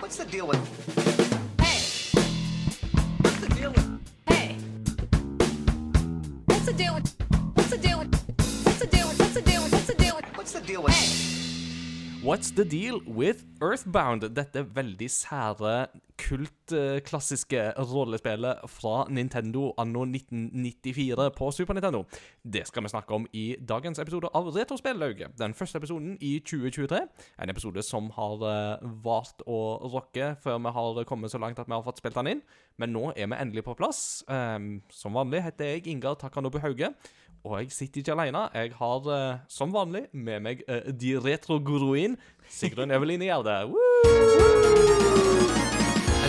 What's the deal with? Hey! What's the deal with? Hey! What's the deal with? What's the deal with? What's the deal with? What's the deal with? What's the deal with? What's the deal with? What's the deal with Earthbound? Dette er veldig sære, kultklassiske rollespillet fra Nintendo anno 1994 på Super Nintendo. Det skal vi snakke om i dagens episode av Retrospellauget. Den første episoden i 2023. En episode som har eh, vart å rocke før vi har kommet så langt at vi har fått spilt den inn. Men nå er vi endelig på plass. Ehm, som vanlig heter jeg Ingar Takanobu Hauge. Og jeg sitter ikke alene. Jeg har eh, som vanlig med meg de retroguruin Sigrun Eveline Gjerde. Woo!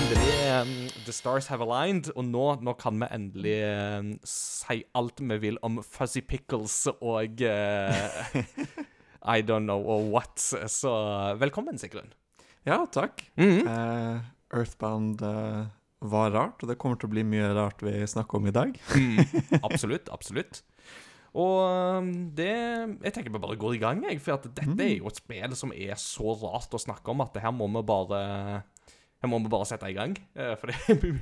Endelig um, The stars have aligned, og nå, nå kan vi endelig um, si alt vi vil om Fuzzy Pickles og uh, I don't know what. Så velkommen, Sigrun. Ja, takk. Mm -hmm. uh, Earthbound uh, var rart, og det kommer til å bli mye rart vi snakker om i dag. Mm, absolutt, absolutt. Og det Jeg tenker vi bare går i gang, jeg. For dette er jo et spill som er så rart å snakke om at det her må vi bare Her må bare sette i gang. eh, For det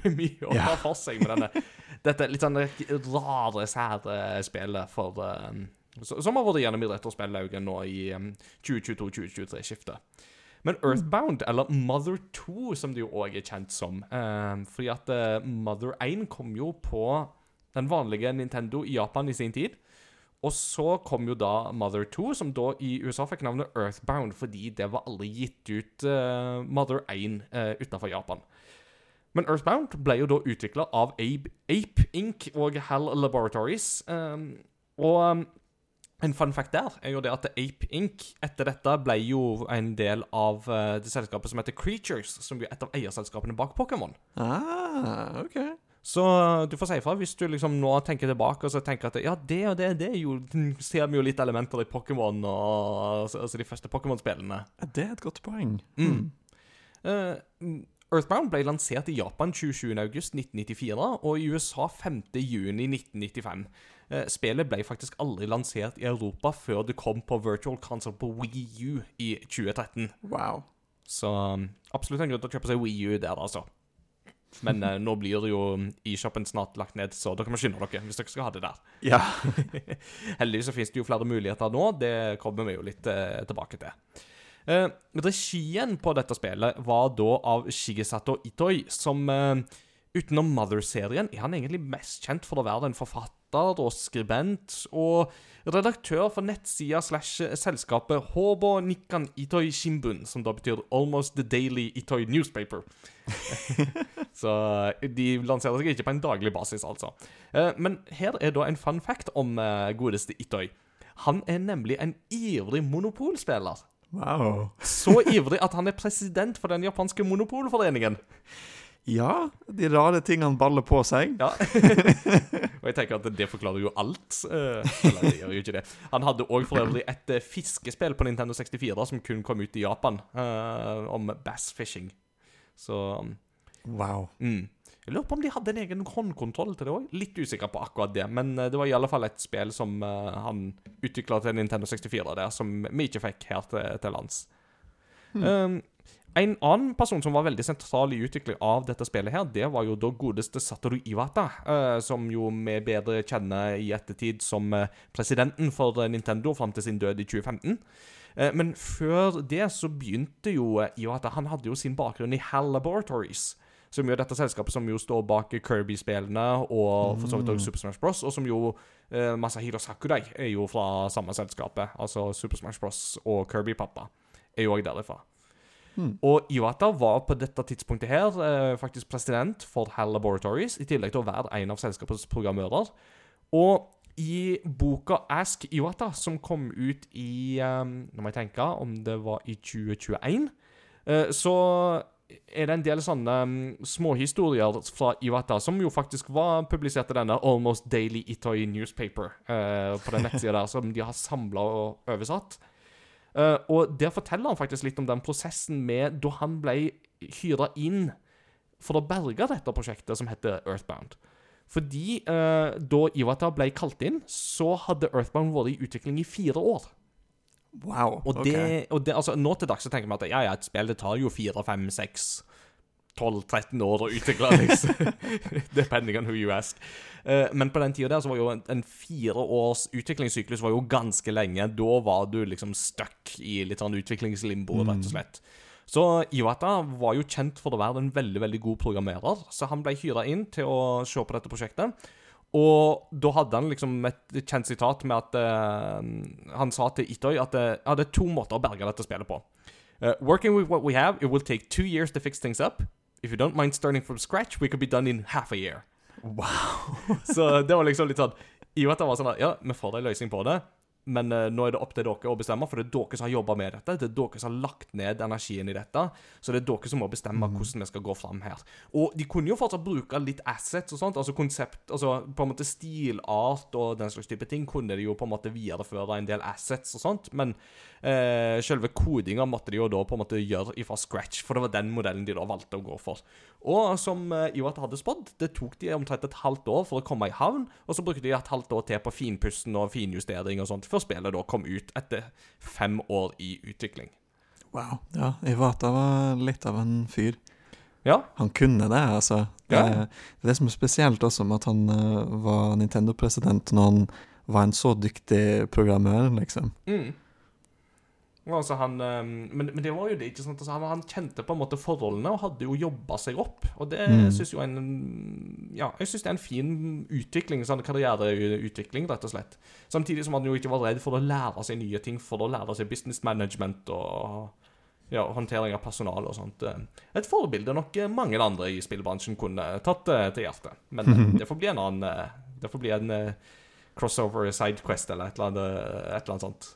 er mye å ta for seg med denne Dette litt sånn rare, sære spillet for um, Som har vært gjennom idrettsspillaugen nå i um, 2022-2023-skiftet. Men Earthbound, eller Mother 2, som det jo òg er kjent som eh, Fordi at eh, Mother 1 kom jo på den vanlige Nintendo i Japan i sin tid. Og så kom jo da Mother 2, som da i USA fikk navnet Earthbound fordi det var aldri gitt ut uh, Mother 1 uh, utafor Japan. Men Earthbound ble jo da utvikla av Ape, Ape Inc. og Hal Laboratories. Um, og um, en fun fact der er jo det at Ape Inc. etter dette ble jo en del av uh, det selskapet som heter Creatures, som er et av eierselskapene bak Pokémon. Ah, OK. Så du får si ifra hvis du liksom nå tenker tilbake og så tenker at ja, det og det, det jo, ser vi jo litt elementer i Pokémon og altså, altså de første Pokémon-spillene. Ja, Det er et godt poeng. Mm. Uh, Earthbound ble lansert i Japan 27.8.1994 og i USA 5.6.1995. Uh, spillet ble faktisk aldri lansert i Europa før det kom på Virtual Console på Wii U i 2013. Wow. Så um, absolutt en grunn til å kjøpe seg Wii U der, altså. Men eh, nå blir jo eShopen snart lagt ned, så dere må skynde dere hvis dere skal ha det der. Ja. Heldigvis så finnes det jo flere muligheter nå. Det kommer vi jo litt eh, tilbake til. Eh, regien på dette spillet var da av Shigesato Itoi, som eh, utenom Mother-serien er han egentlig mest kjent for å være en forfatter og skribent og redaktør for nettsida slash selskapet Hobo Nikkan Itoi Shimbun, som da betyr Almost the Daily Itoi Newspaper. Så eh, de lanserer seg ikke på en daglig basis, altså. Eh, Men her er da en fun fact om eh, godeste Itoi. Han er nemlig en ivrig monopolspiller. Wow. Så ivrig at han er president for den japanske monopolforeningen. Ja, de rare tingene baller på seg. Ja. Og jeg tenker at det forklarer jo alt. Eller det gjør jo ikke det. Han hadde òg for øvrig et fiskespill på Nintendo 64 som kun kom ut i Japan, om bass fishing. Så Wow. mm. Jeg lurer på om de hadde en egen håndkontroll til det òg. Litt usikker på akkurat det, men eh, det var i alle fall et spill som eh, han utvikla til Nintendo 64 der, som vi ikke fikk her til, til lands. Um, en annen person som var veldig sentral i utvikling av dette spillet, her, det var jo da godeste Satoru Iwata, eh, som jo vi bedre kjenner i ettertid som presidenten for Nintendo fram til sin død i 2015. Eh, men før det så begynte jo Iwata Han hadde jo sin bakgrunn i HAL Laboratories. Som jo er dette selskapet som jo står bak Kirby-spillene og for så vidt også Super Smash Bros. Og som jo eh, Masahiro Sakurai er jo fra samme selskapet. Altså Super Smash Bros. og Kirby-pappa er jo òg derifra. Og Iwata var på dette tidspunktet her eh, faktisk president for HAL Laboratories, i tillegg til å være en av selskapets programmører. Og i boka Ask Iwata, som kom ut i um, Nå må jeg tenke om det var i 2021, eh, så er det en del sånne um, småhistorier fra Iwata, som jo faktisk var publisert i denne Almost Daily Itoi Newspaper, uh, på den nettsida der, som de har samla og oversatt. Uh, og der forteller han faktisk litt om den prosessen med da han ble hyra inn for å berge dette prosjektet som heter Earthbound. Fordi uh, da Iwata ble kalt inn, så hadde Earthbound vært i utvikling i fire år. Wow. Og ok. det, og det altså, Nå til dags så tenker vi at ja, ja, et spill det tar jo 4, 5, 6 12-13 år å utvikle, liksom. Depending on who you ask. Eh, men på den tida der så var jo en, en fire års utviklingssyklus var jo ganske lenge. Da var du liksom stuck i litt sånn utviklingslimbo, rett og slett. Så Iwata var jo kjent for å være en veldig veldig god programmerer, så han ble hyra inn til å se på dette prosjektet. Og da hadde han liksom et kjent sitat med at uh, Han sa til Itoy at eh, uh, det er to måter å berge dette spillet på. Uh, working with what we have, it will take two years to fix things up. If you don't mind starting from scratch, we could be done in half a year. Wow. Så det var liksom litt sånn Iwata var sånn at, Ja, vi får en løsning på det, men uh, nå er det opp til dere å bestemme, for det er dere som har jobba med dette. Det er dere som har lagt ned energien i dette. Så det er dere som må bestemme hvordan vi skal gå fram her. Og de kunne jo fortsatt bruke litt assets og sånt, altså konsept Altså på en måte stilart og den slags type ting kunne de jo på en måte videreføre en del assets og sånt, men eh, selve kodinga måtte de jo da på en måte gjøre ifra scratch, for det var den modellen de da valgte å gå for. Og som eh, Iwata hadde spådd, det tok de omtrent et halvt år for å komme i havn, og så brukte de et halvt år til på finpussen og finjustering og sånt, før spillet da kom ut etter fem år i utvikling. wow. Ja, Iwata var litt av en fyr. Ja, Han kunne det, altså. Det, Ja. det det som er spesielt også med at han eh, var Nintendo-president når han var en så dyktig programmør, liksom. Mm. Altså han, ehm, men, men det var jo det, ikke sant? Altså han, han kjente på en måte forholdene og hadde jo jobba seg opp. Og det Mm. synes jo en Ja, jeg syns det er en fin utvikling, sånn karriereutvikling, rett og slett. Samtidig som han jo ikke var redd for å lære seg nye ting, for å lære seg business management og ja, håndtering av personal og sånt. Et forbilde nok mange andre i spillbransjen kunne tatt eh, til hjertet. Men eh, det får bli en annen eh, Det får bli en eh, crossover sidequest eller et eller annet, et eller annet sånt.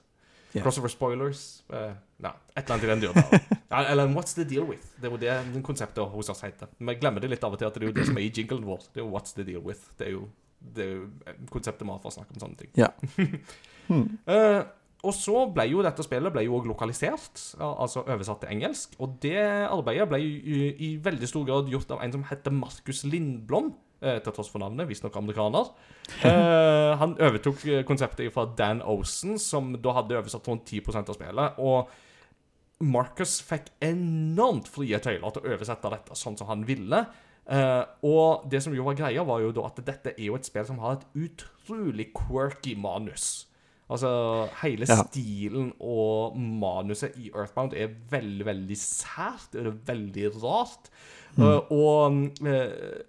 Ja. Crossover spoilers? Uh, nei, et eller annet i den dyren eller What's the deal with? Det er jo det konseptet hos oss heter. Vi glemmer det litt av og til at det er jo det som er i jinglen vår. Det er jo What's the deal with? Det er jo, det er jo konseptet vi har for å snakke om sånne ting. Yeah. Hmm. Uh, og så ble jo dette spillet ble jo også lokalisert, altså oversatt til engelsk. Og det arbeidet ble i, i veldig stor grad gjort av en som heter Markus Lindblom. Eh, Til tross for navnet, visstnok amerikaner. Eh, han overtok eh, konseptet fra Dan Osen, som da hadde oversatt rundt 10 av spillet. Og Marcus fikk enormt frie tøyler til å oversette dette sånn som han ville. Eh, og det som jo var greia, var jo da at dette er jo et spill som har et utrolig quirky manus. Altså, hele Ja. stilen og manuset i Earthbound er veldig, veldig sært. Det er veldig rart. Eh, og eh,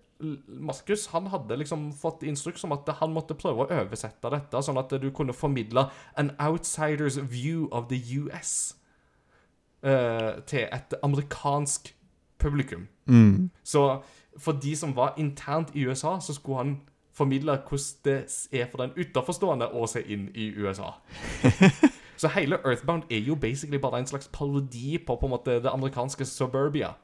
Markus han hadde liksom fått instruks om at han måtte prøve å oversette dette, sånn at du kunne formidle an outsider's view of the US uh, til et amerikansk publikum. Mm. Så for de som var internt i USA, så skulle han formidle hvordan det er for den utenforstående å se inn i USA. så hele Earthbound er jo basically bare en slags parodi på på en måte det amerikanske suburbia.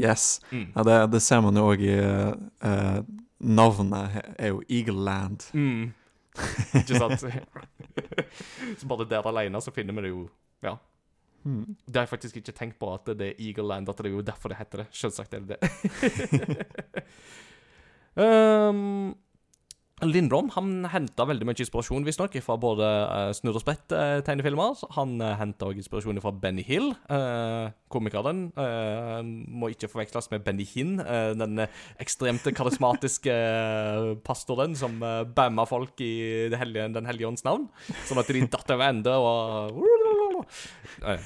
Yes. Mm. Ja, det, det ser man jo òg i uh, Navnet er jo Eagle Land. Mm. Ikke sant? så bare der alene så finner vi det jo Ja. Mm. Det har jeg faktisk ikke tenkt på at det er Eagle Land, at det er jo derfor det heter det. Selvsagt er det det. um, Lindblom han henta veldig mye inspirasjon visstnok fra både uh, Snurr og Sprett-tegnefilmer. han uh, henta også inspirasjon fra Benny Hill, uh, komikeren. Uh, må ikke forveksles med Benny Hinn, uh, den uh, ekstremt karismatiske uh, pastoren som uh, bamma folk i hellige, Den hellige ånds navn, sånn at de datt over ende og Eh,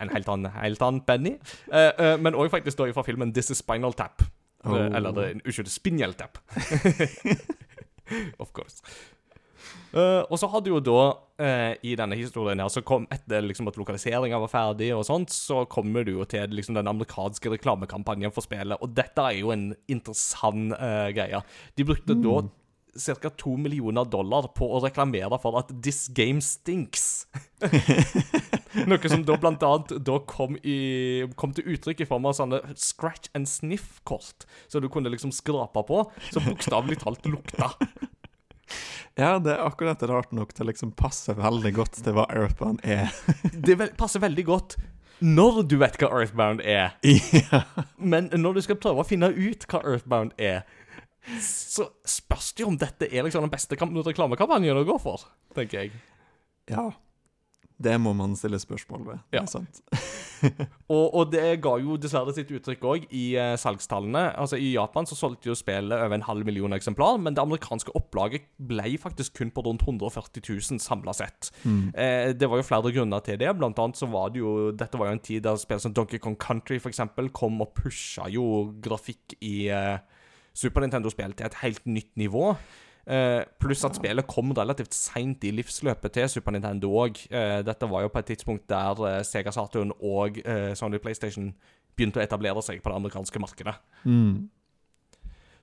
En helt annen, helt annen Benny. Eh, eh, men òg faktisk da fra filmen This is Spinal Tap. Eh, Oh. Eller unnskyld, Spinjel Tap. of course. Uh, og så hadde jo da, uh, i denne historien her, så kom etter liksom at lokaliseringa var ferdig, og sånt, så kommer du jo til liksom den amerikanske reklamekampanjen for spillet. Og dette er jo en interessant uh, greie. De brukte da ca. to millioner dollar på å reklamere for at 'this game stinks'. Noe som da blant annet da kom, i, kom til uttrykk i form av sånne scratch and sniff-kort. Så du kunne liksom skrape på, som bokstavelig talt lukta. Ja, det er akkurat rart nok til å liksom passe veldig godt til hva Earthbound er. Det vel, passer veldig godt når du vet hva Earthbound er. ja. Men når du skal prøve å finne ut hva Earthbound er, så spørs det jo om dette er liksom den beste kam- reklamekampanjen å gå for, tenker jeg. ja. Det må man stille spørsmål ved. Det Ja. er sant. Og, og det ga jo dessverre sitt uttrykk òg i eh, salgstallene. Altså I Japan så solgte jo spillet over en halv million eksemplar, men det amerikanske opplaget ble faktisk kun på rundt 140 000 samla sett. Eh, det var jo flere grunner til det. Blant annet så var det jo Dette var jo en tid der spill som Donkey Kong Country for eksempel, kom og pusha jo grafikk i eh, Super Nintendo-spill til et helt nytt nivå. Uh, pluss at spillet kom relativt seint i livsløpet til Super Nintendo òg. Uh, dette var jo på et tidspunkt der uh, Sega Saturn og eh, Sony PlayStation begynte å etablere seg på det amerikanske markedet. Mm.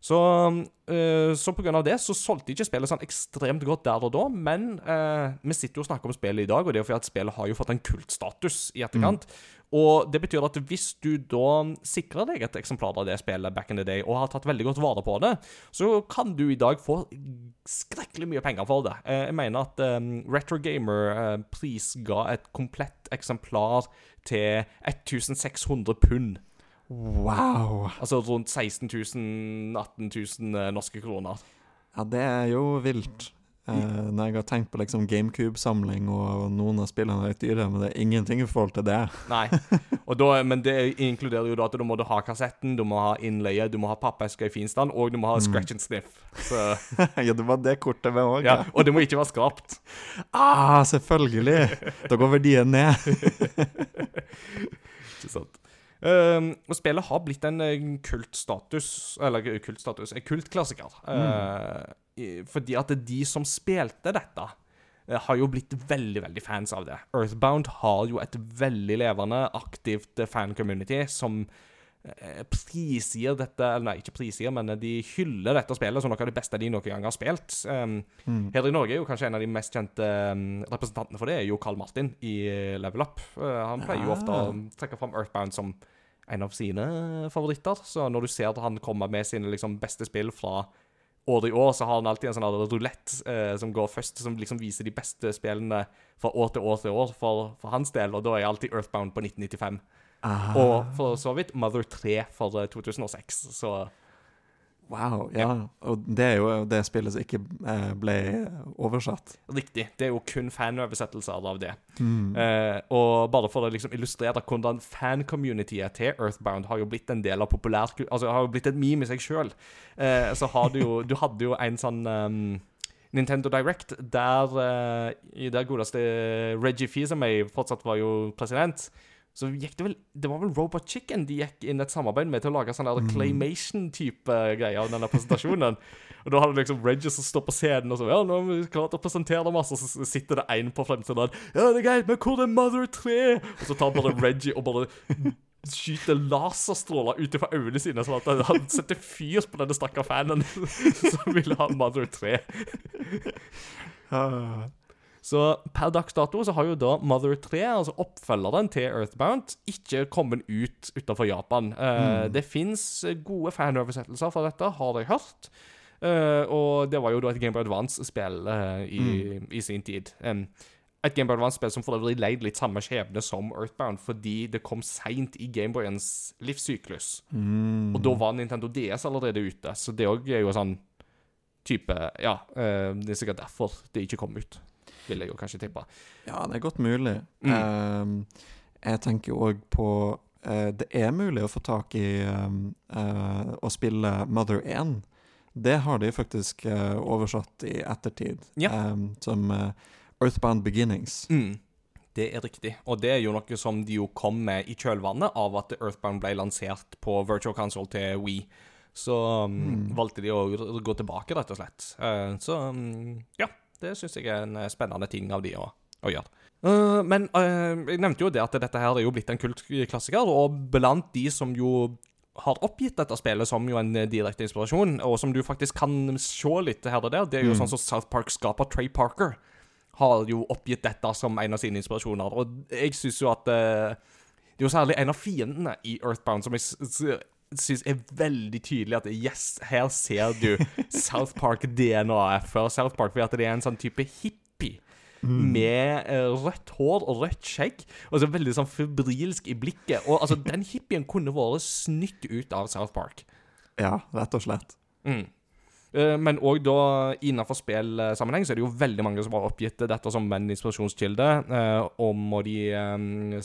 Så, eh, så på grunn av det så solgte ikke spillet sånn ekstremt godt der og da, men eh, vi sitter jo og snakker om spillet i dag, og det er jo fordi at spillet har jo fått en kultstatus i etterkant. Og det betyr at hvis du da sikrer deg et eksemplar av det spillet back in the day, og har tatt veldig godt vare på det, så kan du i dag få skrekkelig mye penger for det. Eh, jeg mener at um, Retro Gamer eh, prisga et komplett eksemplar til 1600 pund. Wow! Altså rundt 16 000, 18 000 eh, norske kroner. Ja, det er jo vilt. Eh, når jeg har tenkt på liksom GameCube-samling, og noen av spillene er litt dyre, men det er ingenting i forhold til det. Nei. Da, men det inkluderer jo da at du må ha kassetten, du må ha innleie, du må ha pappeske i fin stand, og du må ha scratch and sniff. Så, ja, det var det kortet med òg. ja. Og det må ikke være skrapt. Ah, selvfølgelig! Da går verdien ned. Ikke sant? Ehm, og spillet har blitt en eh, kultstatus Eller eh, kultstatus En kultklassiker. I- fordi at de som spilte dette, har jo blitt veldig veldig fans av det. Earthbound har jo et veldig levende, aktivt fan-community som eh, prisgir dette Eller nei, ikke prisgir, men de hyller dette spillet som noe av det beste de noen gang har spilt. Um, Her i Norge er jo kanskje en av de mest kjente um, representantene for det er jo Carl Martin i eh, Level Up. Uh, han pleier jo ofte å trekke fram Earthbound som en av sine favoritter. Så når du ser at han kommer med sine liksom, beste spill fra år i år, så har han alltid en sånn rulett eh, som går først, som liksom viser de beste spillene fra år til år til år for, for hans del, og da er alltid Earthbound på 1995. Ah, Og for så vidt Mother 3 for eh, 2006, så wow. Ja. Og det er jo det spillet som ikke eh, ble oversatt. riktig. Det er jo kun fanoversettelser av det. Mm. Eh, og bare for å liksom illustrere hvordan fan-communityet til Earthbound har jo blitt en del av populær... Altså har jo blitt et meme i seg sjøl. Eh, så har du jo Du hadde jo en sånn um, Nintendo Direct der uh, i det godeste Reggie Fils-Aimé fortsatt var jo president. Så gikk det vel Det var vel Robot Chicken de gikk inn et samarbeid med til å lage sånn der claymation-type greier av denne presentasjonen. Og da hadde liksom Reggie som står på scenen og så Ja, nå har vi klart å presentere masse, og så sitter det en på fremsiden Ja, det er greit, men hvor er Mother 3? Og så tar bare Reggie og bare skyter laserstråler ut fra øynene sine, sånn at han setter fyr på denne stakkars fanen som ville ha Mother 3. Så per dags dato så har jo da Mother 3, altså oppfølgeren til Earthbound, ikke kommet ut utenfor Japan. Eh, Det fins gode fanoversettelser fra dette, har jeg hørt. Uh, og det var jo da et Game Boy Advance-spill uh, i, i sin tid. Um, et Game Boy Advance-spill som for øvrig leid litt samme skjebne som Earthbound, fordi det kom seint i Gameboyens livssyklus. Mm. Og da var Nintendo DS allerede ute, så det òg er jo sånn type Ja, det er sikkert derfor det ikke kom ut, vil jeg jo kanskje tippe. Ja, det er godt mulig. Mm. Um, jeg tenker òg på uh, Det er mulig å få tak i um, uh, å spille Mother 1. Det har de faktisk uh, oversatt i ettertid, Ja. um, som Earthbound Beginnings. Mm. Det er riktig, og det er jo noe som de jo kom med i kjølvannet av at Earthbound ble lansert på Virtual Console til Wii. Så um, valgte de å gå tilbake, rett og slett. Uh, så um, ja, det syns jeg er en eh, spennende ting av de å, å gjøre. Uh, men uh, jeg nevnte jo det at dette her er jo blitt en kultklassiker, og blant de som jo har oppgitt dette spillet som jo en direkte inspirasjon, og som du faktisk kan se litt her og der, det er jo sånn som South Park-skaper Trey Parker har jo oppgitt dette som en av sine inspirasjoner. Og jeg syns jo at uh, Det er jo særlig en av fiendene i Earthbound som jeg syns er veldig tydelig at yes, her ser du South Park-DNA-et før South Park, fordi at det er en sånn type hippie. Med eh, rødt hår og rødt skjegg, og så veldig sånn febrilsk i blikket. Og altså, Den hippien kunne vært snytt ut av South Park. Ja, rett og slett. Mm. Eh, Men òg da innenfor spillsammenheng så er det jo veldig mange som har oppgitt dette som en inspirasjonskilde. eh, Om og de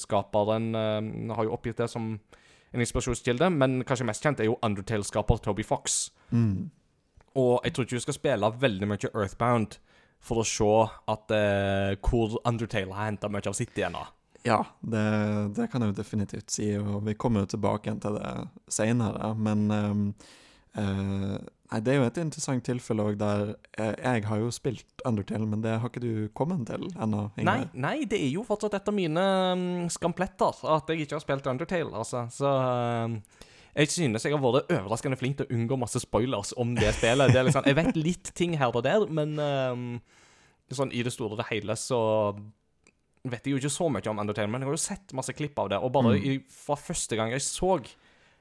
skaperen har jo oppgitt det som en inspirasjonskilde, men kanskje mest kjent er jo Undertale-skaper Toby Fox. Mm. Og jeg tror ikke du skal spille veldig mye Earthbound for å se at eh, hvor Undertale har henta mye av sitt DNA. Ja, det, det kan jeg jo definitivt si, og vi kommer jo tilbake igjen til det seinere. Men um, eh, Nei, det er jo et interessant tilfelle òg der eh, Jeg har jo spilt Undertale, men det har ikke du kommet til ennå? Nei, nei, det er jo fortsatt et av mine mm, skampletter at jeg ikke har spilt Undertale, altså. Så eh, jeg synes jeg har vært overraskende flink til å unngå masse spoilers om det spillet. Det er liksom, jeg vet litt ting her og der, men eh, sånn i det store og det hele så vet jeg jo ikke så mye om Undertale, men jeg har jo sett masse klipp av det. Og bare Mm. i, fra første gang jeg så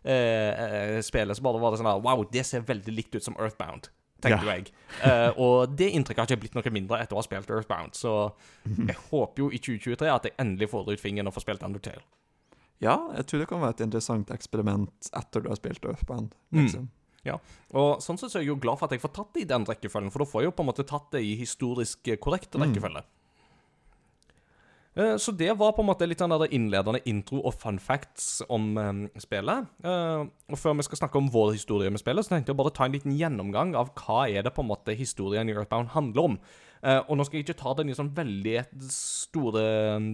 eh, eh, spillet, så bare var det sånn her Wow, det ser veldig likt ut som Earthbound, tenkte Ja. jeg. Eh, og det inntrykket har ikke blitt noe mindre etter å ha spilt Earthbound, så jeg håper jo i 2023 at jeg endelig får ut fingeren og får spilt Undertale. Ja, jeg tror det kan være et interessant eksperiment etter du har spilt Earthbound. Mm. Ja, Og sånn sett så er jeg jo glad for at jeg får tatt det i den rekkefølgen, for da får jeg jo på en måte tatt det i historisk eh, korrekt Mm. rekkefølge. Eh, Så det var på en måte litt sånn der innledende intro og fun facts om eh, spillet. Eh, og før vi skal snakke om vår historie med spillet, så tenkte jeg bare ta en liten gjennomgang av hva er det på en måte historien i Earthbound handler om. Eh, og nå skal jeg ikke ta den i sånn veldig store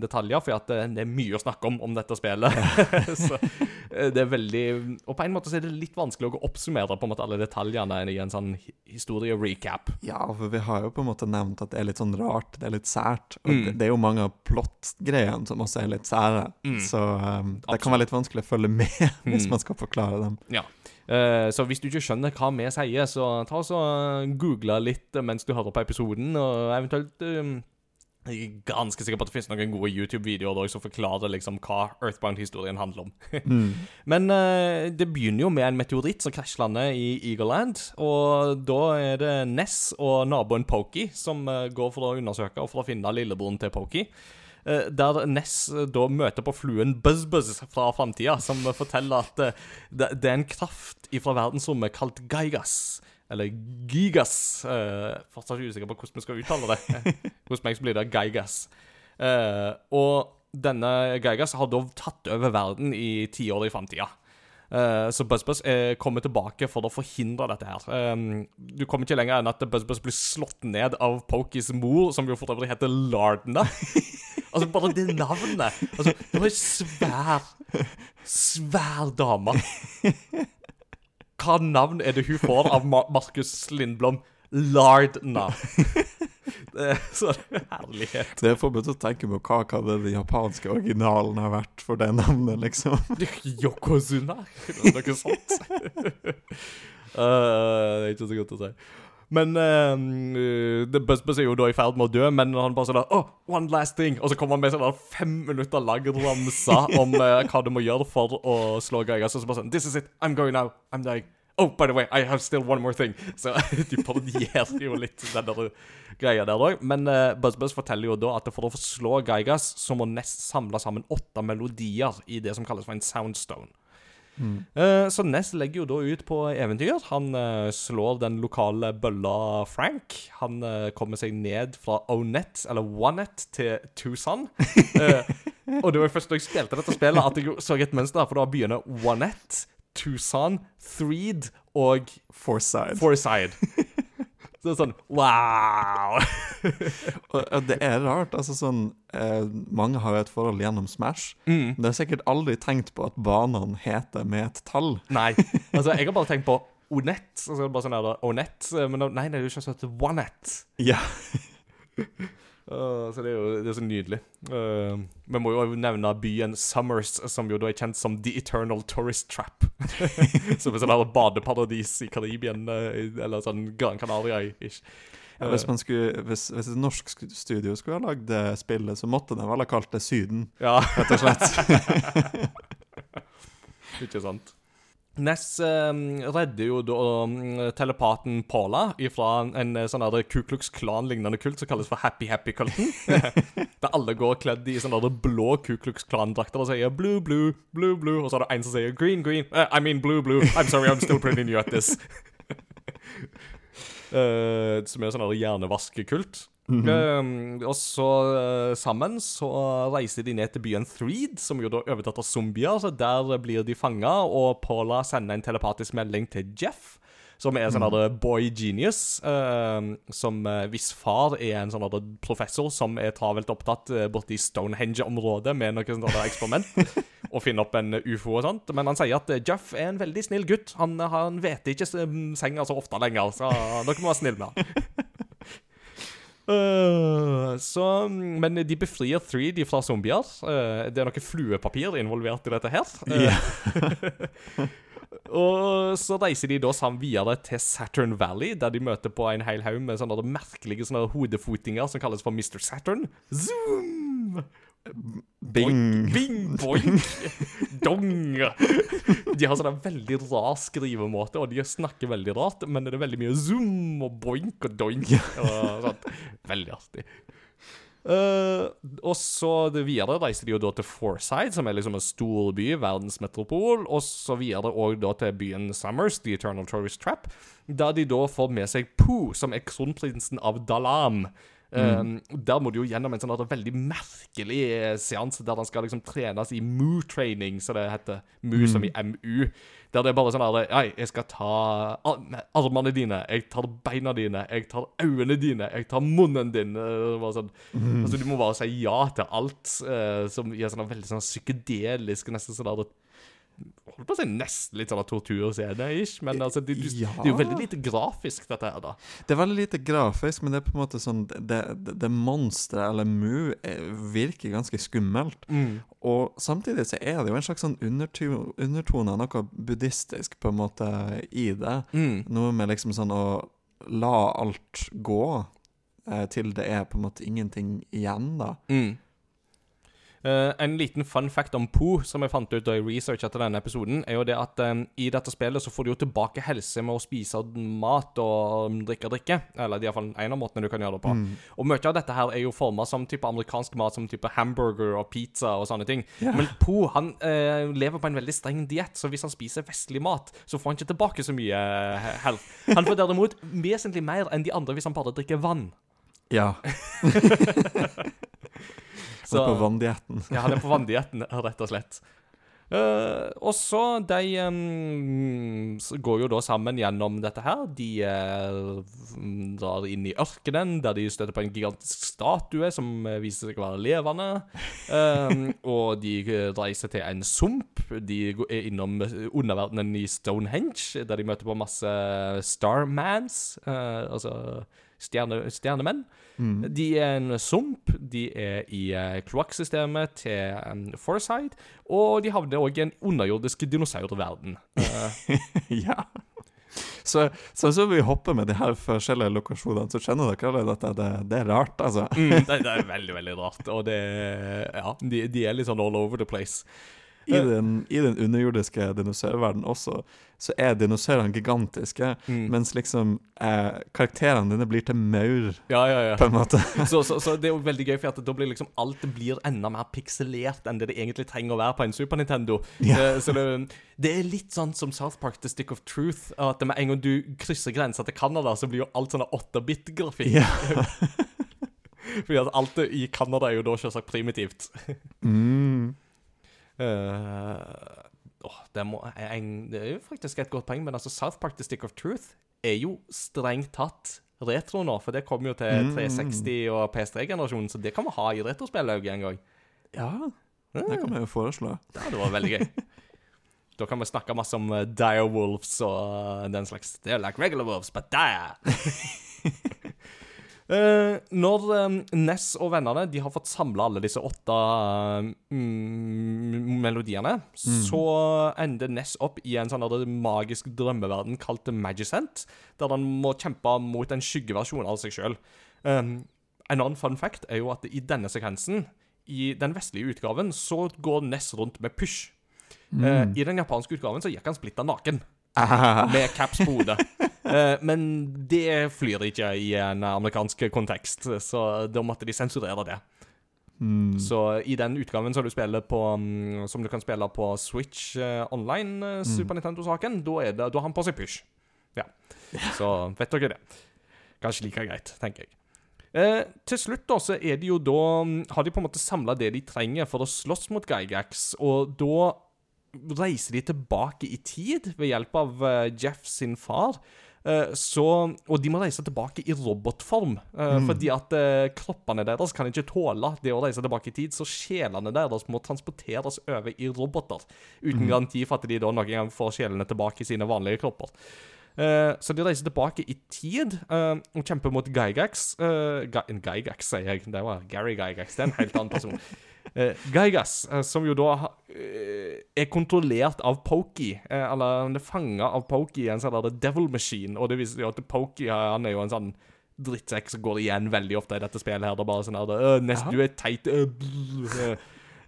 detaljer, for det, er mye å snakke om om dette spillet. så eh, det er veldig Og på en måte så er det litt vanskelig å oppsummere på en måte alle detaljene i en sånn historie-recap. Ja, for vi har jo på en måte nevnt at det er litt sånn rart, det er litt sært. Og Mm. det, det er jo mange av plott-greiene som også er litt sære. Mm. Så um, det kan være litt vanskelig å følge med hvis Mm. man skal forklare dem. Ja. Eh, så hvis du ikke skjønner hva vi sier, så ta og google litt mens du hører på episoden, og eventuelt eh, Jeg er ganske sikker på at det finnes noen gode YouTube-videoer som forklarer liksom hva Earthbound-historien handler om. Mm. Men uh, det begynner jo med en meteoritt som krasjlander i Eagleland. Og da er det Ness og naboen Pokey som uh, går for å undersøke og for å finne lillebroren til Pokey. Uh, der Ness eh, da møter på fluen BuzzBuzz -Buzz fra framtida, som forteller at det, det er en kraft fra verdensrommet kalt Geigas. Eller Gigas. Uh, fortsatt usikker på hvordan vi skal uttale det. Hos meg så blir det Geigas. Uh, og denne Geigas har da tatt over verden i tiår i framtida. Uh, så BuzzBuzz uh, kommer tilbake for å forhindre dette her. Um, du kommer ikke lenger enn at BuzzBuzz blir slått ned av Pokies mor, som jo for øvrig heter Lardna. altså, bare det navnet. Altså, var ei svær, svær dame. Hva navn er det hun får av Markus Lindblom? Lardna. Det er så herlighet. Det er forbudt å tenke på hva kan den japanske originalen har vært for det navnet, liksom. Yokozuna? Noe sånt? uh, det er ikke så godt å si. Men uh, Buzz er jo da i ferd med å dø, men han bare sånn der, oh, one last thing Og så kommer han med sånn der fem minutter lang ramse om uh, hva du må gjøre for å slå Geigas. Og så bare sånn This is it. I'm going now. I'm dying. Oh, by the way, I have still one more thing. Så de parodierer jo litt den der greia der òg. Men uh, Buzz forteller jo da at for å slå Geigas, så må Ness samle sammen åtte melodier i det som kalles for en soundstone. Eh, så Ness legger jo da ut på eventyr. Han uh, slår den lokale bølla Frank. Han uh, kommer seg ned fra Onet, eller Onet, til Tucson. Og det var først da jeg spilte dette spillet at jeg så et mønster, for da begynner Onet, Tucson, Threed og Forside. Forside. Så det er sånn wow! Og, det er rart. altså sånn eh, Mange har jo et forhold gjennom Smash. Mm. Det er sikkert aldri tenkt på at banene heter med et tall. Nei. Altså, jeg har bare tenkt på Onet. Og så er det bare sånn her, Onet. Men nei, det er jo ikke sånn at Onet. Ja. Uh, så det er jo det er så nydelig. Uh, vi må jo nevne byen Summers, som jo da er kjent som The Eternal Tourist Trap. som er sånn badeparadis i Karibien, uh, eller sånn Gran Canaria-ish. Ja, hvis, man skulle, hvis, hvis et norsk studio skulle ha lagd det spillet, så måtte de vel ha kalt det Syden, Ja, rett og slett. ikke sant. Ness eh, redder jo da mm, telepaten Paula ifra en eh, sånn Ku Klux Klan-lignende kult som kalles for Happy Happy-kulten. Der alle går kledd i sånne blå Ku Klux Klan-drakter og sier blue, blue, blue, blue. Og så er det en som sier green, green. Uh, I mean blue, blue. I'm sorry, I'm still pretty new at this. uh, som er sånn der -hmm. uh, og så uh, sammen så reiser de ned til byen Threed, som jo da er overtatt av zombier. Så der blir de fanga, og Paula sender en telepatisk melding til Jeff. Som er en sånn mm. boy genius. Uh, som eh, hvis far er en sånn professor som er travelt opptatt uh, borte Stonehenge-området med noe sånt eksperiment. og finner opp en ufo og sånt. Men han sier at eh, Jeff er en veldig snill gutt. Han, han vet ikke um, senga så ofte lenger, så dere må være snille med han. Eh, så, men de befrier 3D fra zombier. Uh, det er noe fluepapir involvert i dette her. Eh, og så reiser de da sammen videre til Saturn Valley, der de møter på en hel haug med sånne merkelige sånne hodefotinger som kalles for Mr. Saturn. Zoom! Bing! Bing, boink, dong. De har sånn en veldig rar skrivemåte, og de snakker veldig rart, men det er veldig mye zoom og boink og doink. Og sånt. Veldig artig. Uh, og så videre reiser de jo da til Forside, som er liksom en stor by, verdensmetropol, og så videre og da til byen Summers, The Eternal Tourist Trap, der de da får med seg Pooh, som er kronprinsen av Dalam. Eh, der må du jo gjennom en sånn veldig merkelig eh, seanse der han skal liksom trenes i Moo-training, så det heter. Moo som i MU. Der det er bare sånn at Ja, jeg skal ta ar- armene dine, jeg tar beina dine, jeg tar øynene dine, jeg tar munnen din. eh, det var sånn. Altså, du må bare si ja til alt uh, som gir sånn veldig sånn psykedelisk, nesten sånn der Holdt på å si nesten litt sånn torturscene-ish, men altså, det, du, Ja. det er jo veldig lite grafisk, dette her, da. Det er veldig lite grafisk, men det er på en måte sånn Det, det, det monsteret, eller Mu, er- virker ganske skummelt. Og samtidig så er det jo en slags sånn underto- undertone av noe buddhistisk på en måte i det. Mm. Noe med liksom sånn å la alt gå eh, til det er på en måte ingenting igjen, da. Mm. Eh, en liten fun fact om Pooh som jeg fant ut da jeg researcha til denne episoden, er jo det at um, i dette spillet så får du jo tilbake helse med å spise mat og drikke drikke. Eller er iallfall en av måtene du kan gjøre det på. Og mye av dette her er jo forma som type amerikansk mat, som type hamburger og pizza og sånne ting. Yeah. Men Pooh han uh, lever på en veldig streng diett, så hvis han spiser vestlig mat, så får han ikke tilbake så mye uh, health. Han får derimot vesentlig mer enn de andre hvis han bare drikker vann. Ja. Så- på vanndietten. Ja, han er på vanndietten, rett og slett. Uh, og så De um, går jo da sammen gjennom dette her. De uh, drar inn i ørkenen, der de støter på en gigantisk statue som eh, viser seg å være levende. Em, og de reiser til en sump. De går- er innom underverdenen i Stonehenge, der de møter på masse Starmans, altså stjerne, stjernemenn. De er en sump, de er i uh, kloakksystemet til um, Foresight, og de havner òg i en underjordisk dinosaurverden. Uh. ja. Så, så så vi hopper med de her forskjellige lokasjonene, så kjenner dere allerede at det, det er rart, altså. mm, det, det er veldig, veldig rart, og det Ja, de, de er litt sånn all over the place. I den, I den underjordiske dinosaurverdenen også, så er dinosaurene gigantiske, Mm. mens liksom eh, karakterene dine blir til maur, Ja, ja, ja. på en måte. Så, så, så det er jo veldig gøy, for at da blir liksom alt blir enda mer pikselert enn det det egentlig trenger å være på en Super Nintendo. Eh, Så det, det er litt sånn som South Park The Stick of Truth. At med en gang du krysser grensa til Canada, så blir jo alt sånn 8-bit-grafikk. Ja. Fordi at alt i Canada er jo da selvsagt primitivt. Mm. Eh, åh, det, må, en, det er jo faktisk et godt poeng, men altså South Park The Stick of Truth er jo strengt tatt retro nå, for det kommer jo til Mm. 360 og PS3-generasjonen, så det kan vi ha i retrospillet en gang. Ja, det kan vi jo foreslå. Ja, det var veldig gøy. Da kan vi snakke masse om uh, dire wolves og uh, den slags. They're like regular wolves, but dire. Eh, når um, Ness og vennene De har fått samla alle disse åtte uh, mm, melodiene, så ender Ness opp i en sånn magisk drømmeverden kalt Magicent, der han må kjempe mot en skyggeversjon av seg sjøl. Um, en annen fun fact er jo at i denne sekvensen, i den vestlige utgaven, så går Ness rundt med pysj. Uh, I den japanske utgaven så gikk han splitta naken, med caps på hodet. Eh, men det flyr ikke i en amerikansk kontekst, så da måtte de sensurere det. mm. Så i den utgaven som du, på, mm, som du kan spille på Switch eh, online, eh, Super Nintendo-saken, da det- da har han på seg pysj. Ja. Så vet dere det. kanskje like greit, tenker jeg. Eh, til slutt da, så er det jo da mm, Har de på en måte samla det de trenger for å slåss mot Gygax, og da reiser de tilbake i tid ved hjelp av eh, Jeff sin far. Eh, så, og de må reise tilbake i robotform, mm. fordi at eh, kroppene deres kan ikke tåle det å reise tilbake i tid, så sjelene deres må transporteres over i roboter, uten garanti for at de da noen gang får sjelene tilbake i sine vanlige kropper. Eh, så de reiser tilbake i tid eh, og kjemper mot Gygax. Uh, Gygax, sier jeg. Det var Gary Gygax. Det er en helt annen person. Uh, Gaigas, uh, som jo da eh, er kontrollert av Pokey, eh, eller han er fanga av Pokey i en sånn der Devil Machine, og det viser jo at Pokey eh, han er jo en sånn drittsekk som går igjen veldig ofte i dette spillet her. Det er bare sånn her «Øh, nest, Du er teit. øh, øh».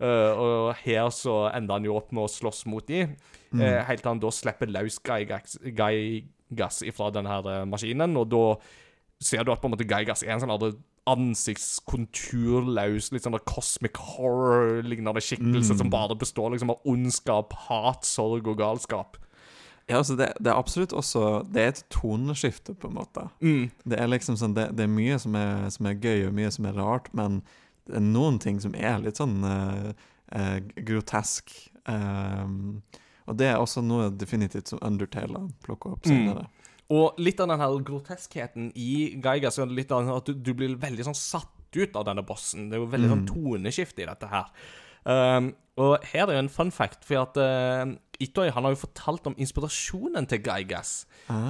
Eh, og her så ender han jo opp med å slåss mot de, mm. helt til han da slipper løs Gaigas, Gaigas ifra denne her eh, maskinen, og da ser du at på en måte Gaigas er en sånn ansiktskonturløs, litt sånn der cosmic horror-lignende skikkelse som bare består liksom av ondskap, hat, sorg og galskap. Ja, altså det, det er absolutt også Det er et toneskifte, på en måte. Mm. Det er liksom sånn Det, det er mye som er, som er gøy, og mye som er rart, men det er noen ting som er litt sånn uh, uh, grotesk. Um, og det er også noe definitivt som Undertale plukker opp senere. Og litt av den her groteskheten i og litt av at du, du blir veldig sånn satt ut av denne bossen. Det er jo veldig sånn toneskifte i dette her. Um, og her er jo en fun fact, for at uh, Itoi han har jo fortalt om inspirasjonen til Gygas,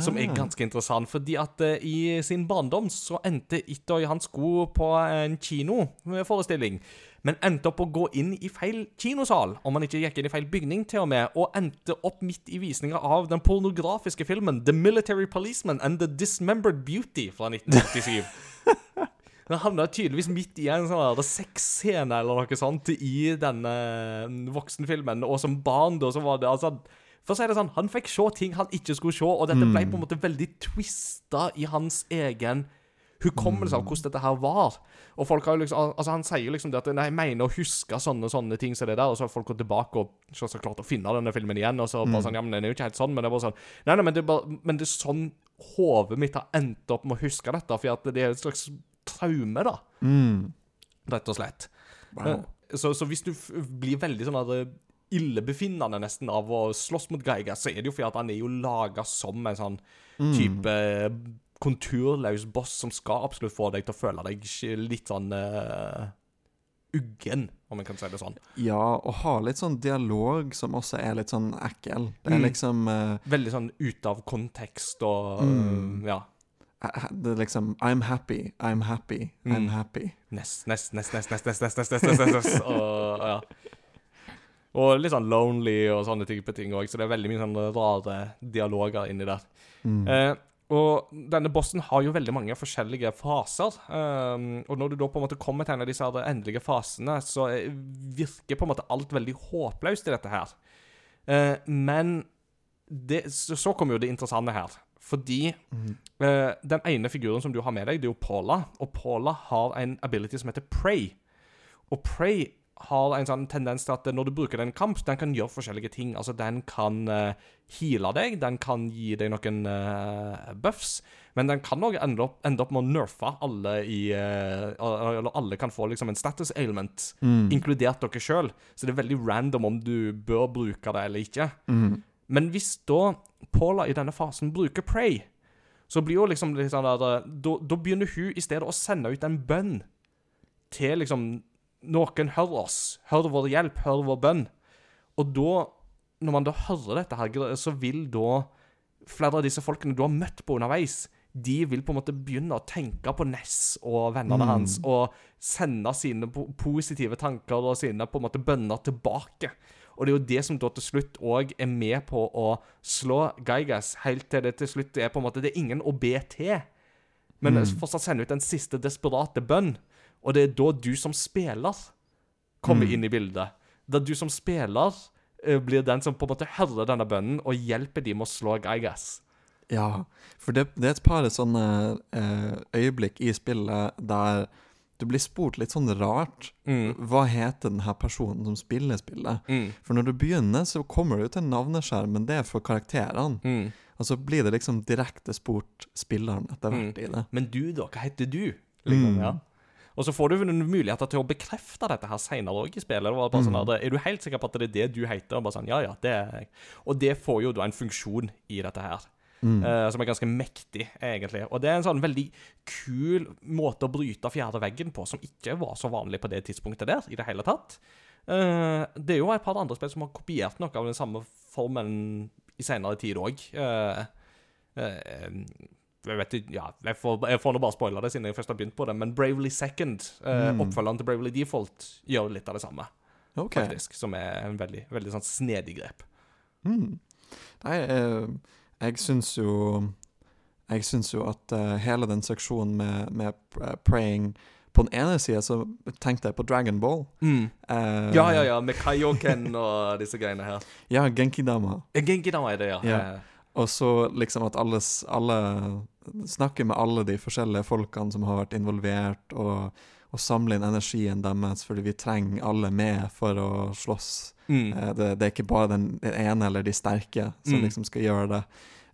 som er ganske interessant. Fordi at uh, i sin barndom så endte Itoi Han skulle på en kinoforestilling, men endte opp å gå inn i feil kinosal, om han ikke gikk inn i feil bygning til og med, og endte opp midt i visninga av den pornografiske filmen The Military Policeman and The Dismembered Beauty fra 1987. Han havna tydeligvis midt i en sånn sexscene eller noe sånt i denne mm, voksenfilmen, og som barn da, så var det altså For å si det sånn, han fikk se ting han ikke skulle se, og dette ble på en måte veldig twista i hans egen hukommelse av hvordan dette her var. Og folk har jo liksom Altså, han sier liksom det at Nei, jeg mener å huske sånne sånne ting som det der, og så har folk gått tilbake og selvsagt klart å finne denne filmen igjen, og så bare sånn Ja, men den er jo ikke helt sånn, men det er bare sånn Nei, nei, men det er bare Men det er sånn hodet mitt har endt opp med å huske dette, for at det er et slags traume, da. Rett og slett. Wow. Eh, Så, så hvis du blir veldig sånn at illebefinnende nesten av å slåss mot Geiger, så er det jo fordi at han er jo laga som en sånn type konturløs boss som skal absolutt få deg til å føle deg litt sånn uh, uggen, om en kan si det sånn. Ja, og ha litt sånn dialog som også er litt sånn ekkel. Det er Mm. liksom uh, Veldig sånn ute av kontekst og Mm. eh, Ja. eh, Det er liksom I'm happy, I'm happy, I'm Mm. happy. Nest, nest, nest, nest, nest, nest, nest, nest, nest, nest, nest, og, ja. og litt sånn lonely og sånne type ting òg, så det er veldig mye sånn rare dialoger inni der. Eh, og denne bossen har jo veldig mange forskjellige faser. Um, og når du da på en måte kommer til en av disse endelige fasene, så virker på en måte alt veldig håpløst i dette her. Uh, men det, så, så kommer jo det interessante her. Fordi eh, den ene figuren som du har med deg, det er jo Paula. Og Paula har en ability som heter Prey. Og Prey har en sånn tendens til at når du bruker den kamp, den kan gjøre forskjellige ting. Altså, den kan uh, heale deg, den kan gi deg noen uh, buffs, men den kan òg ende, ende opp med å nerfe alle i uh, Eller alle kan få liksom en status ailment, inkludert dere sjøl. Så det er veldig random om du bør bruke det eller ikke. Men hvis da Paula i denne fasen bruker Prey, så blir jo liksom litt sånn der da begynner hun i stedet å sende ut en bønn til liksom Noen hører oss. Hør vår hjelp. Hør vår bønn. Og da, når man da hører dette her, så vil da flere av disse folkene du har møtt på underveis, de vil på en måte begynne å tenke på Ness og vennene hans, og sende sine positive tanker og sine på en måte bønner tilbake. Og det er jo det som da til slutt òg er med på å slå Geigas, helt til det til slutt er på en måte Det er ingen å be til, men fortsatt sende ut den siste desperate bønn. Og det er da du som spiller kommer inn i bildet. Da du som spiller eh, blir den som på en måte hører denne bønnen og hjelper de med å slå Gygas. Ja, for det, det er et par sånne eh, øyeblikk i spillet der du blir spurt litt sånn rart Hva heter den her personen som spiller spillet? Mm. For når du begynner, så kommer du til navneskjermen. Det er for karakterene. Mm. Og Og så blir det liksom direkte spurt spilleren etter hvert Mm. i det. Men du, da? Hva heter du? Liksom, Mm. ja. Og så får du noen muligheter til å bekrefte dette her senere òg i spillet. Det var bare sånn Mm. Er du helt sikker på at det er det du heter? Og bare sånn, ja, ja, det er jeg. Og det får jo da en funksjon i dette her. Mm. Uh, som er ganske mektig, egentlig. Og det er en sånn veldig kul måte å bryte fjerde veggen på, som ikke var så vanlig på det tidspunktet der i det hele tatt. Uh, det er jo et par andre spill som har kopiert noe av den samme formen i senere tid òg. Jeg vet ikke, ja, jeg får, jeg får nå bare spoile det siden jeg først har begynt på det, men Bravely Second, eh, Mm. oppfølgeren til Bravely Default, gjør litt av det samme, okay. faktisk. Som er en veldig, veldig sånn snedig grep. Mm. Nei, eh, jeg syns jo Jeg syns jo at eh, hele den seksjonen med, med praying På den ene sida så tenkte jeg på Dragon Ball. Eh, Ja, ja, ja, med Kaioken og disse greiene her. Ja, Genkidama. Genkidama er det, ja. Ja. Og så liksom at alle, s- alle Snakke med alle de forskjellige folkene som har vært involvert, og, og samle inn energien deres, fordi vi trenger alle med for å slåss. Mm. Eh, Det, det er ikke bare den, den ene eller de sterke som Mm. liksom skal gjøre det.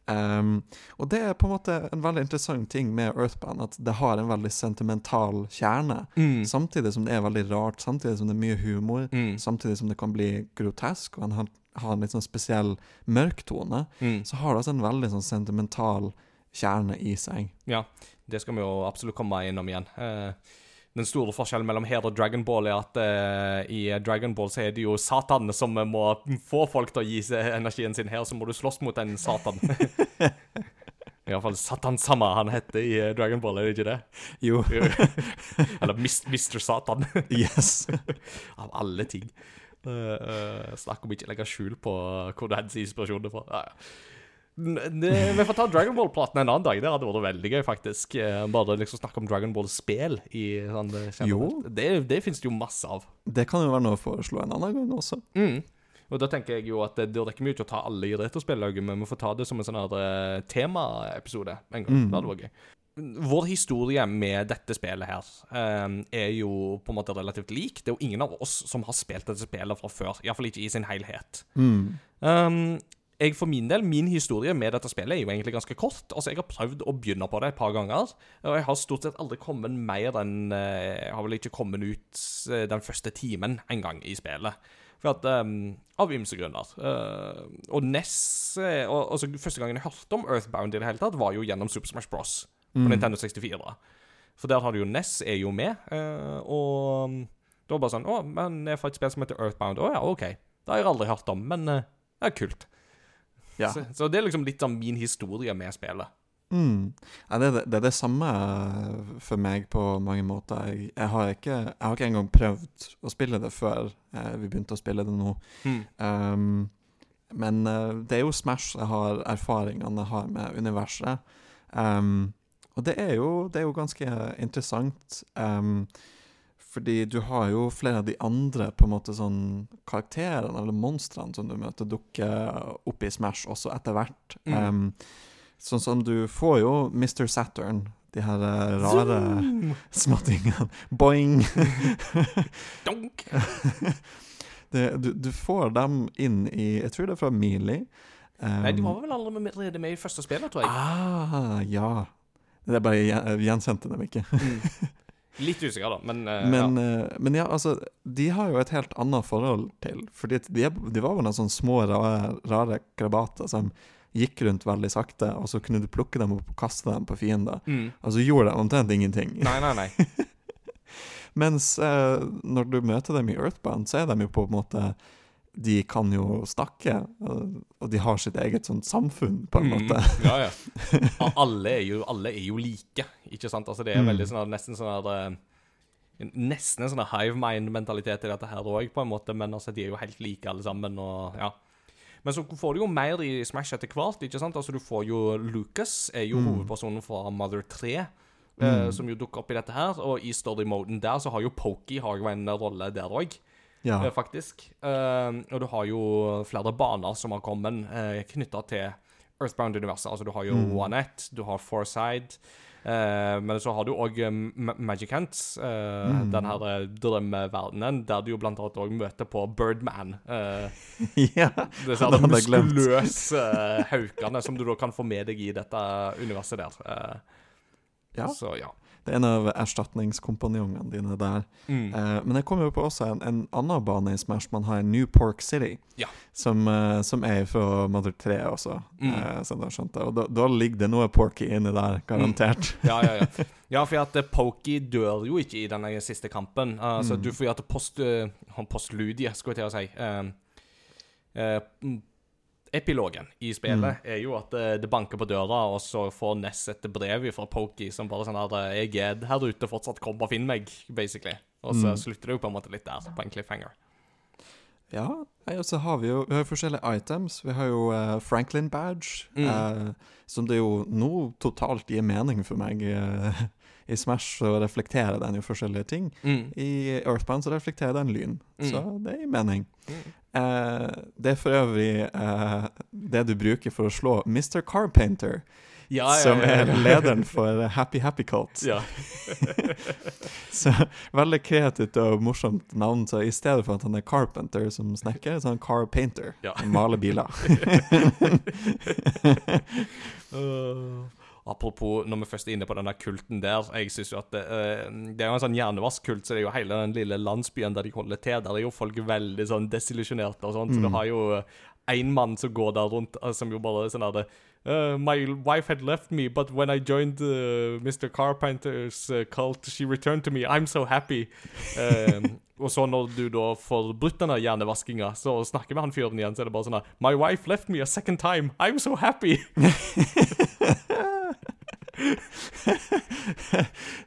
Um, og det er på en måte en veldig interessant ting med Earthband, at det har en veldig sentimental kjerne. Mm. Samtidig som det er veldig rart, samtidig som det er mye humor, Mm. samtidig som det kan bli grotesk, og en har, har en litt sånn spesiell mørk tone, Mm. så har det også en veldig sånn sentimental kjerne i seg. Ja, det skal vi jo absolutt komme innom igjen. Eh, den store forskjellen mellom her og Dragon Ball er at eh, i Dragon Ball så er det jo Satan som må få folk til å gi seg energien sin. Her så må du slåss mot en Satan. Iallfall Satan Sama han heter i eh, Dragon Ball, er det ikke det? Jo, Eller Mr. Satan, yes. av alle ting. Eh, eh, snakk om ikke legge skjul på hvor du henter inspirasjonen fra. Ja, ja. Vi får ta Dragon Ball-platen en annen dag. Det hadde vært veldig gøy, faktisk. Eh, Bare liksom snakke om Dragon Ball-spill sånn Det, det finnes det jo masse av. Det kan jo være noe å foreslå en annen gang også. Mm. Og da tenker jeg jo at det, det rekker mye til å ta alle i retrospillauget, men vi får ta det som en sånn temaepisode en gang. Mm. Det hadde vært gøy. Vår historie med dette spillet her um, er jo på en måte relativt lik. Det er jo ingen av oss som har spilt dette spillet fra før. Iallfall ikke i sin helhet. Mm. Um, jeg for min del, min historie med dette spillet er jo egentlig ganske kort. Altså, Jeg har prøvd å begynne på det et par ganger, og jeg har stort sett aldri kommet mer enn eh, Jeg har vel ikke kommet ut eh, den første timen en gang i spillet. For at, um, Av ymse grunner. Uh, og NES eh, og, altså, Første gangen jeg hørte om Earthbound, i det hele tatt var jo gjennom Super Smash Bros. På Mm. Nintendo 64. For der har du jo NES er jo med, eh, og da det var bare sånn Å, men det er faktisk et spill som heter Earthbound. Å ja, OK. Det har jeg aldri hørt om, men eh, det er kult. Ja. Så, så det er liksom litt av min historie med spillet. Mm. Ja, det, det, det er det samme for meg på mange måter. Jeg, jeg, har ikke, jeg har ikke engang prøvd å spille det før eh, vi begynte å spille det nå. Um, men uh, det er jo Smash jeg har erfaringene jeg har med universet. Um, og det er, jo, det er jo ganske interessant. Um, fordi du har jo flere av de andre på en måte sånn karakterene eller monstrene som du møter, dukker opp i Smash også etter hvert. Mm. Um, sånn som du får jo Mr. Saturn, de her eh, rare Zoom! småtingene. Boing! Donk! det, du, du får dem inn i Jeg tror det er fra Mealy. Um, Nei, de var vel allerede med i første spillet, tror jeg. Ah, ja. Det er bare jeg gjenkjente dem ikke. Mm. Litt usikker, da, men, uh, Men, ja. eh, men ja, altså, de har jo et helt annet forhold til Fordi de, de var jo noen sånne små, rare, rare krabater som gikk rundt veldig sakte, og så kunne du plukke dem opp og kaste dem på fiender. Mm. Og så gjorde de omtrent ingenting. Nei, nei, nei. Mens uh, når du møter dem i Earthbound, så er de jo på en måte De kan jo snakke, og, de har sitt eget sånt samfunn, på en Mm, måte. Ja, ja. Ja, Alle er, jo, alle er jo like, ikke sant? Altså, det er Mm. veldig sånn, nesten sånn her eh, Nesten en sånn hive mind-mentalitet i dette her òg, på en måte, men altså, de er jo helt like alle sammen, og ja. Men så får du jo mer i Smash etter hvert, ikke sant? Altså, du får jo Lucas, er jo Mm. hovedpersonen fra Mother 3. eh, Mm. som jo dukker opp i dette her, og i story-moden der så har jo Pokey har jo en rolle der òg. Ja. eh, faktisk. Eh, og du har jo flere baner som har kommet uh, knytta til Earthbound-universet. Altså, du har jo Mm. One-Ett, du har Foreside. Uh, men så har du òg Magic Hands, uh, Mm. den her eh, drømmeverdenen, der du jo blant annet òg møter på Birdman. Uh, ja. disse Det her muskuløse eh, haukene som du da kan få med deg i dette universet der. Uh, ja. Så ja. Det er en av erstatningskompanjongene dine der. Mm. Eh, men jeg kommer jo på også en, en annen bane i Smash. Man har New Pork City, Ja. som, eh, som er fra Mother 3 også, Mm. eh, som du har skjønt det. Og da, da ligger det noe porky inni der, garantert. Ja, ja, ja. Ja, for at Pokey dør jo ikke i denne siste kampen. Uh, Mm. du får at post, uh, postludie, skulle jeg til å si. Uh, mm, epilogen i spillet er jo at eh, det banker på døra, og så får Ness et brev fra Pokey som bare sånn at eh, 'Jeg er her ute fortsatt, kom og finn meg', basically. Og så Mm. slutter det jo på en måte litt der, på en cliffhanger. Ja, og så har vi jo vi har forskjellige items. Vi har jo uh, Franklin Badge, Mm. uh, som det jo nå totalt gir mening for meg. I Smash så reflekterer den jo forskjellige ting. Mm. I Earthbound så reflekterer den lyn, Mm. så det gir mening. Mm. Eh, det er for øvrig eh, det du bruker for å slå Mr. Carpainter, Ja, ja, som ja, er lederen for Happy Happy Cult. ja. Så veldig kreativt og morsomt navn. Så i stedet for at han er carpenter som snekker, så er han carpainter. Han maler biler. Øh, apropos, når vi først er inne på denne kulten der Jeg synes jo at det, øh, det er jo en sånn hjernevaskkult, så det er jo hele den lille landsbyen der de holder til. Der er jo folk veldig sånn desillusjonerte og sånn. Så du Mm. har jo én mann som går der rundt, øh, som jo bare er sånn der Uh, my wife had left me, but when I joined uh, Mr. Carpenter's uh, cult, she returned to me. I'm so happy. Um, og så når du da får brutt denne hjernevaskinga, så snakker med han fyren igjen, så er det bare sånn My wife left me a second time. I'm so happy.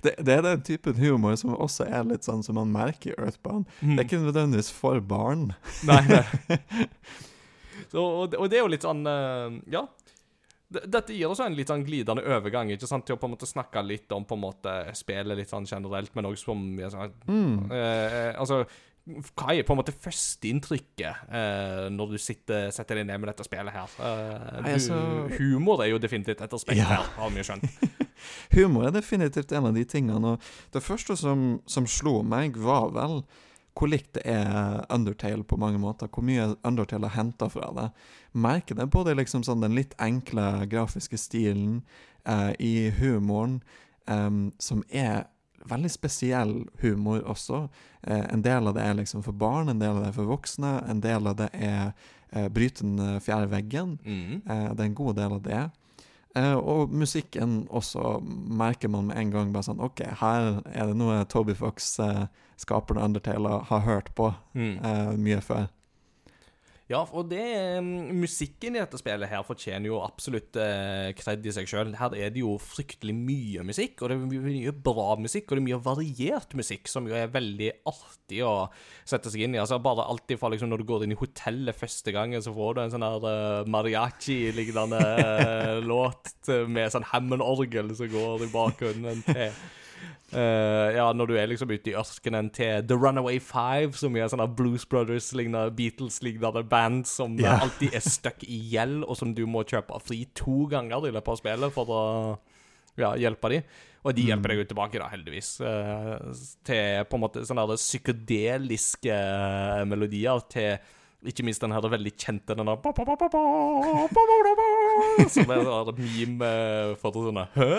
det, det er den typen humor som også er litt sånn som man merker i Earthbound. Mm. Det er ikke nødvendigvis for barn. Nei, nei. Så, og, det- og det er jo litt sånn eh, Ja. Dette gir oss en litt sånn glidende overgang ikke sant, til å på en måte snakke litt om på en måte spillet litt sånn generelt, men også som Mm. eh, Altså, hva er på en måte førsteinntrykket eh, når du sitter, setter deg ned med dette spillet her? Eh, Nei, altså- humor er jo definitivt et aspekt Ja. her, har vi jo skjønt. Humor er definitivt en av de tingene. Og det første som, som slo meg, var vel hvor likt det er Undertale på mange måter. Hvor mye Undertale har henta fra det. Merker det både liksom sånn den litt enkle grafiske stilen eh, i humoren, em, som er veldig spesiell humor også. Eh, en del av det er liksom for barn, en del av det er for voksne, en del av det er eh, bryte den fjerde veggen. Mm. Eh, det er en god del av det. Eh, og musikken også merker man med en gang bare sånn OK, her er det noe Toby Fox, eh, skaperen av Undertale, har hørt på Mm. eh, mye før. Ja, og det mm, Musikken i dette spillet her fortjener jo absolutt eh, kred i seg sjøl. Her er det jo fryktelig mye musikk, og det er mye bra musikk, og det er mye variert musikk, som jo er veldig artig å sette seg inn i. Altså Bare alltid ifra liksom når du går inn i hotellet første gangen, så får du en sånn her eh, mariachi-lignende eh, låt med sånn Hammond-orgel som går i bakgrunnen til Eh, ja, når du er liksom ute i ørkenen til The Runaway Five, som er sånne Blues Brothers-lignende, Beatles-lignende band som yeah. Alltid er stuck i gjeld, og som du må kjøpe fri to ganger i løpet av spillet for å ja, hjelpe dem. Og de hjelper deg jo tilbake, da, heldigvis. uh, til på en måte sånne psykedeliske eh, melodier til ikke minst den her det veldig kjente den der Som er en meme for for sånne Hø?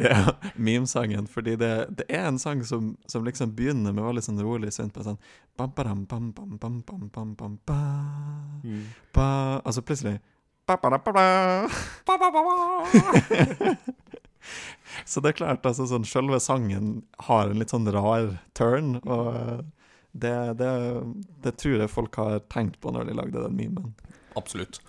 Ja, Memesangen. Fordi det, det er en sang som, som liksom begynner med veldig sånn rolig synt på sånn bam, bam, bam, bam, bam, bam, bam, bam, ba, ba, Altså plutselig. Så det er klart, altså sånn selve sangen har en litt sånn rar turn, og det, det, det tror jeg folk har tenkt på når de lagde den memen. Absolutt.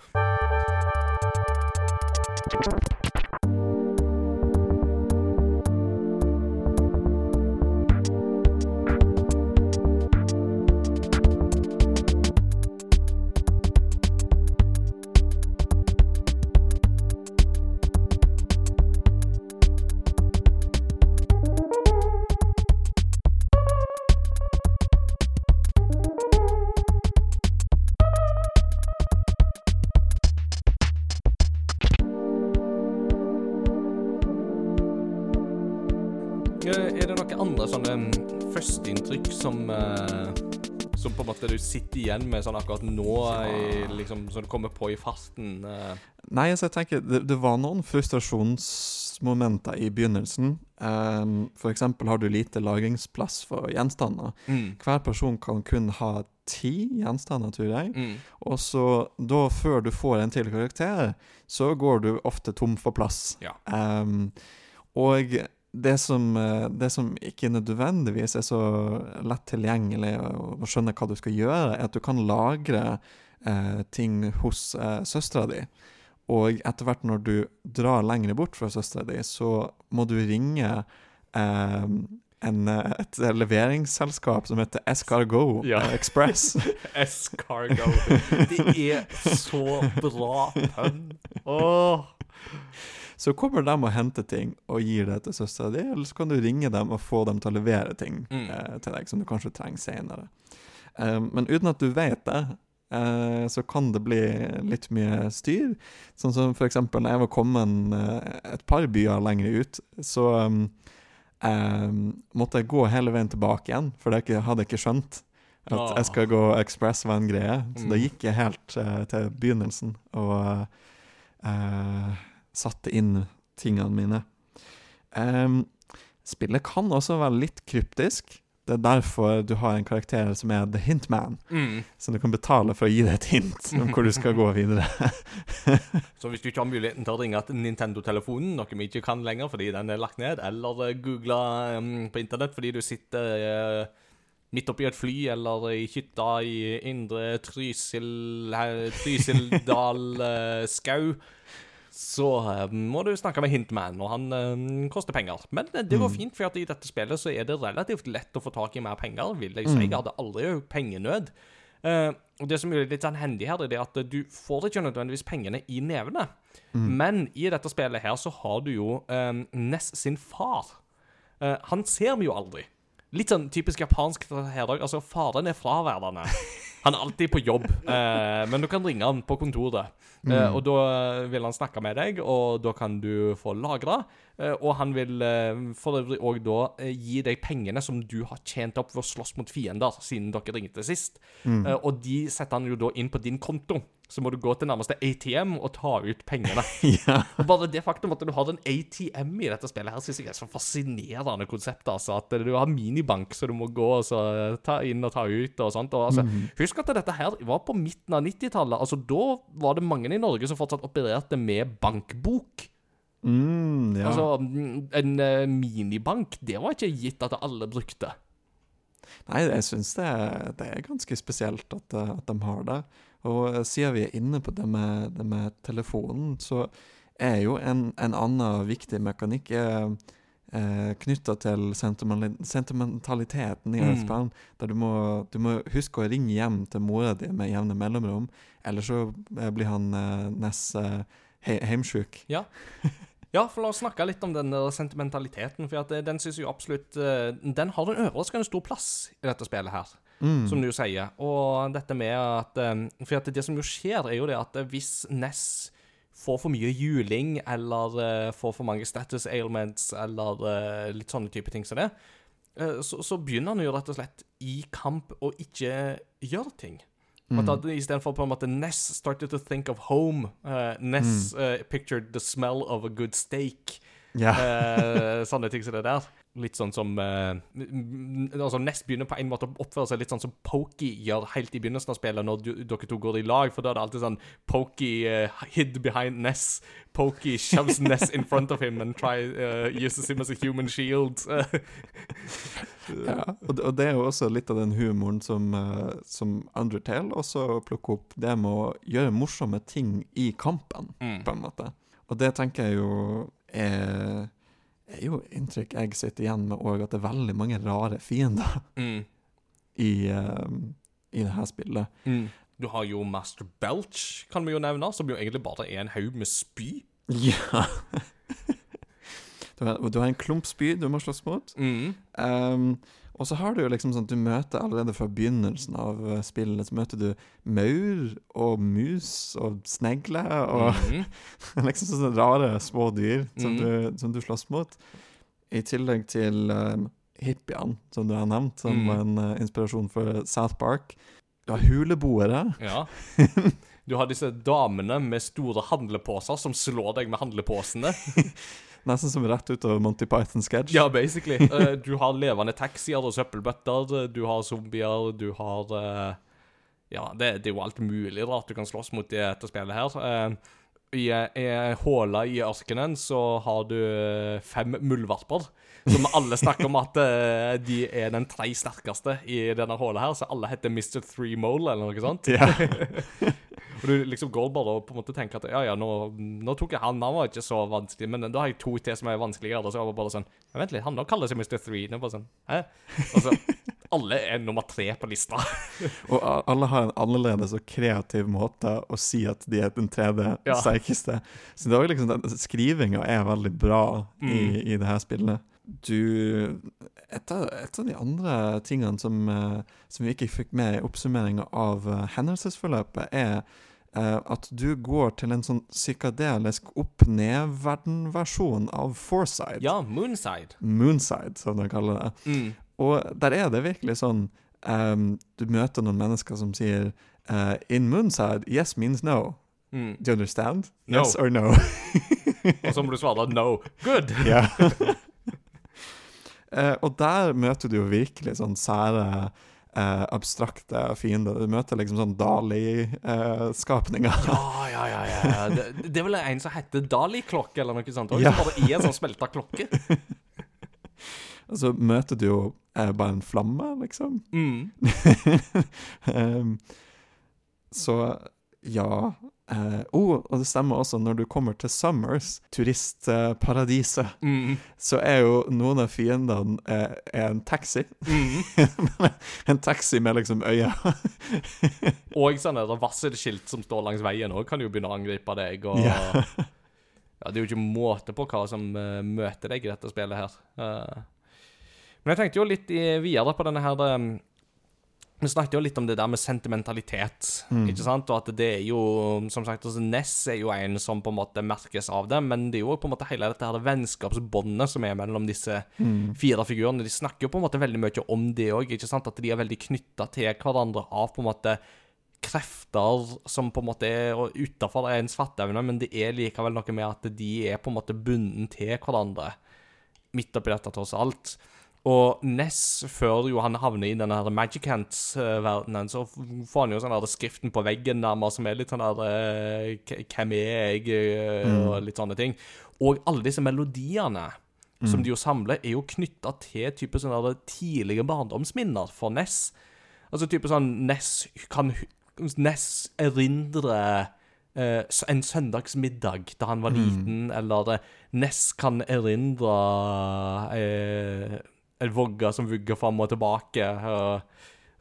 Er det noen andre sånne mm, førsteinntrykk som eh, Som på en måte du sitter igjen med sånn akkurat nå, i, liksom, som du kommer på i farten? Uh. Nei, altså jeg tenker det, det var noen frustrasjonsmomenter i begynnelsen. Um, for eksempel har du lite lagringsplass for gjenstander. Mm. Hver person kan kun ha ti gjenstander, tror jeg. Mm. Og så da, før du får en til karakter, så går du ofte tom for plass. Ja. Um, og det som, eh, det som ikke nødvendigvis er så lett tilgjengelig å, skjønne hva du skal gjøre, er at du kan lagre eh, ting hos eh, søstera di. Og etter hvert når du drar lenger bort fra søstera di, så må du ringe eh, en, et leveringsselskap som heter Escargo Ja. eh, Express. S-Cargo. Det er så bra pønn. Åh. Så kommer de og henter ting og gir det til søstera di, eller så kan du ringe dem og få dem til å levere ting Mm. eh, til deg som du kanskje trenger senere. Um, men uten at du vet det, eh, så kan det bli litt mye styr. Sånn som for eksempel når jeg var kommet eh, et par byer lenger ut, så um, Um, måtte jeg gå hele veien tilbake igjen, for jeg hadde hadde ikke skjønt at Ah. jeg skal gå Express var en greie. Så da Mm. gikk jeg helt uh, til begynnelsen og eh, satte inn tingene mine. Um, spillet kan også være litt kryptisk. Det er derfor du har en karakter som er The Hintman, Mm. som du kan betale for å gi deg et hint om hvor du skal gå videre. Så hvis du ikke har muligheten til å ringe til Nintendo-telefonen, noe vi ikke kan lenger fordi den er lagt ned, eller eh, google um, på internett fordi du sitter uh, midt oppi et fly eller i hytta i indre Trysil, Trysildal Trysil-dal eh, skau, så uh, må du snakke med Hintman, og han uh, koster penger. Men eh, det går fint, for i dette spillet så er det relativt lett å få tak i mer penger, vil jeg si. Jeg hadde aldri pengenød. Uh, og Det som er litt sånn hendig her, er at du får ikke nødvendigvis pengene i nevene. Men i dette spillet her så har du jo eh, Ness sin far. Uh, han ser vi jo aldri. Litt sånn typisk japansk her òg. Altså, faren er fraværende. Han er alltid på jobb, eh, men du kan ringe han på kontoret. Eh, og da vil han snakke med deg, og da kan du få lagra. Eh, og han vil eh, for øvrig òg da eh, gi deg pengene som du har tjent opp ved å slåss mot fiender, siden dere ringte sist. Eh, og de setter han jo da inn på din konto. Så må du gå til nærmeste ATM og ta ut pengene. ja. Og bare det faktum at du har en ATM i dette spillet her, synes jeg er så fascinerende konsept. altså, At du har minibank, så du må gå og så ta inn og ta ut og sånt. og altså, Husk at dette her var på midten av 90-tallet. altså Da var det mange i Norge som fortsatt opererte med bankbok. Mm, ja. Altså, mm, En eh, minibank, det var ikke gitt at alle brukte. Nei, jeg syns det, det er ganske spesielt at, eh, at de har det. Og eh, siden vi er inne på det med, det med telefonen, så er jo en, en annen viktig mekanikk eh, eh, knytta til sentimentaliteten i Mm. Der du må, du må huske å ringe hjem til mora di med jevne mellomrom, eller så blir han eh, Ness eh, heimsjuk. Ja. Ja, for la oss snakke litt om den der sentimentaliteten. For at eh, den synes jeg absolutt eh, Den har en overraskende stor plass i dette spillet her, Mm. som du sier. Og dette med at eh, For at det som jo skjer, er jo det at hvis Ness får for mye juling, eller får for mange status ailments, eller litt sånne type ting som det, så, så begynner han jo rett og slett i kamp å ikke gjøre ting. Mm. at Istedenfor på en måte Ness started to think of home. Uh, Ness eh, pictured the smell of a good steak. Ja. uh, sånne ting som det der. Litt sånn som eh, Altså Ness begynner på en måte å oppføre seg litt sånn som Pokey gjør helt i begynnelsen av spillet, når du, dere to går i lag, for da er det alltid sånn Pokey uh, hid behind Ness. Pokey shoves Ness in front of him and try, uh, uses him as a human shield. Ja, og og det er jo også litt av den humoren som, uh, som Undertale også plukker opp. Det med å gjøre morsomme ting i kampen, Mm. på en måte. Og det tenker jeg jo er, er jo inntrykk jeg sitter igjen med òg, at det er veldig mange rare fiender Mm. i, eh, i det her spillet. Mm. Du har jo Master Belch, kan vi jo nevne, som jo egentlig bare er en haug med spy. Ja. du, har, du har en klump spy du må slåss mot. Mm. Um, og så har du jo liksom sånn at du møter allerede fra begynnelsen av eh, spillet, så møter du maur og mus og snegle og Mm. liksom sånne rare små dyr som, Mhm. du, som du slåss mot. i tillegg til um, hippiene, som du har nevnt, som Mm. var en uh, inspirasjon for South Park. Du har huleboere. Ja. Du har disse damene med store handleposer som slår deg med handleposene. Nesten som rett ut av Monty Python-sketsj. Ja, basically. Uh, du har levende taxier og søppelbøtter, du har zombier, du har uh, Ja, det, det er jo alt mulig rart du kan slåss mot i dette spillet her. Uh, I ei håle i ørkenen så har du eh, fem muldvarper. Som alle snakker om at uh, de er den tre sterkeste i denne hullet her, så alle heter Mr. Three Mole eller noe sånt. Ja. Og du liksom går bare og på en måte tenker at ja, ja, nå, nå tok jeg han, han var ikke så vanskelig, men da har jeg to til som er vanskeligere. Og så er det bare sånn ja, Vent litt, han da kaller seg Mr. Three. Det er bare sånn, hæ? Altså, alle er nummer tre på lista. Og alle har en annerledes og kreativ måte å si at de er den tredje Ja. sterkeste. Så det er liksom Skrivinga er veldig bra i, Mm. i det her spillet. Du Et av, et av de andre tingene som, eh, som vi ikke fikk med i oppsummeringa av eh, hendelsesforløpet, er eh, at du går til en sånn psykadelisk opp-ned-verden-versjon av Forside. Ja, Moonside. Moonside, som de kaller det. Mm. Og der er det virkelig sånn um, Du møter noen mennesker som sier uh, In Moonside, yes means no. Mm. Do you understand? No. Yes or no? Og så må du svare no. Good. Ja. Eh, og der møter du jo virkelig sånn sære eh, abstrakte fiender. Du møter liksom sånn Dali-skapninger. Ja, ja, ja. ja. Det, det er vel en som heter Dali-klokke eller noe sånt. Og Ja. som bare er en sånn smelta klokke. Og så møter du jo eh, bare en flamme, liksom. Mm. Ehm, så ja eh, oh, og det stemmer også, når du kommer til Summers, turistparadiset, Mm. så er jo noen av fiendene uh, en taxi. Mm. en taxi med liksom øyne. Og sånn varselskilt som står langs veien òg, kan jo begynne å angripe deg. Og Ja. ja, det er jo ikke måte på hva som eh, møter deg i dette spillet her. Men jeg tenkte jo litt i, videre på denne her Vi snakket jo litt om det der med sentimentalitet, Mm. ikke sant? Og at det er jo Som sagt, altså Ness er jo en som på en måte merkes av det, men det er jo på en måte hele dette her vennskapsbåndet som er mellom disse Mm. fire figurene. De snakker jo på en måte veldig mye om det òg? At de er veldig knytta til hverandre av på en måte krefter som på en måte er utafor ens fatteevne, men det er likevel noe med at de er på en måte bunden til hverandre. Midt oppi dette, tross alt. Og Ness, før jo han havner i denne her Magic Hands-verdenen, så får han jo sånn skriften på veggen nærmere, som er litt sånn der eh, Hvem er jeg? eh, Og litt sånne ting. Og alle disse melodiene som de jo samler, er jo knytta til type sånne tidlige barndomsminner for Ness. Altså type sånn Ness kan Ness erindre Uh, en søndagsmiddag da han var liten, eller uh, Ness kan erindre en vogge som vugger fram og tilbake. og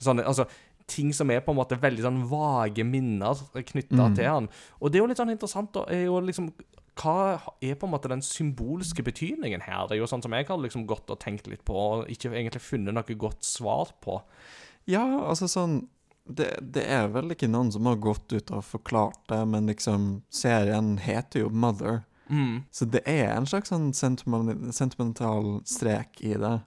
sånne, altså Ting som er på en måte veldig sånn vage minner knytta Mm. til han. Og det er jo litt sånn interessant, da, er jo liksom hva er på en måte den symbolske betydningen her? Det er jo sånn som jeg har liksom gått og tenkt litt på, og ikke egentlig funnet noe godt svar på. Ja, altså sånn det, det er vel ikke noen som har gått ut og forklart det, men liksom Serien heter jo Mother, Mm. så det er en slags sånn sentimental, sentimental strek i det.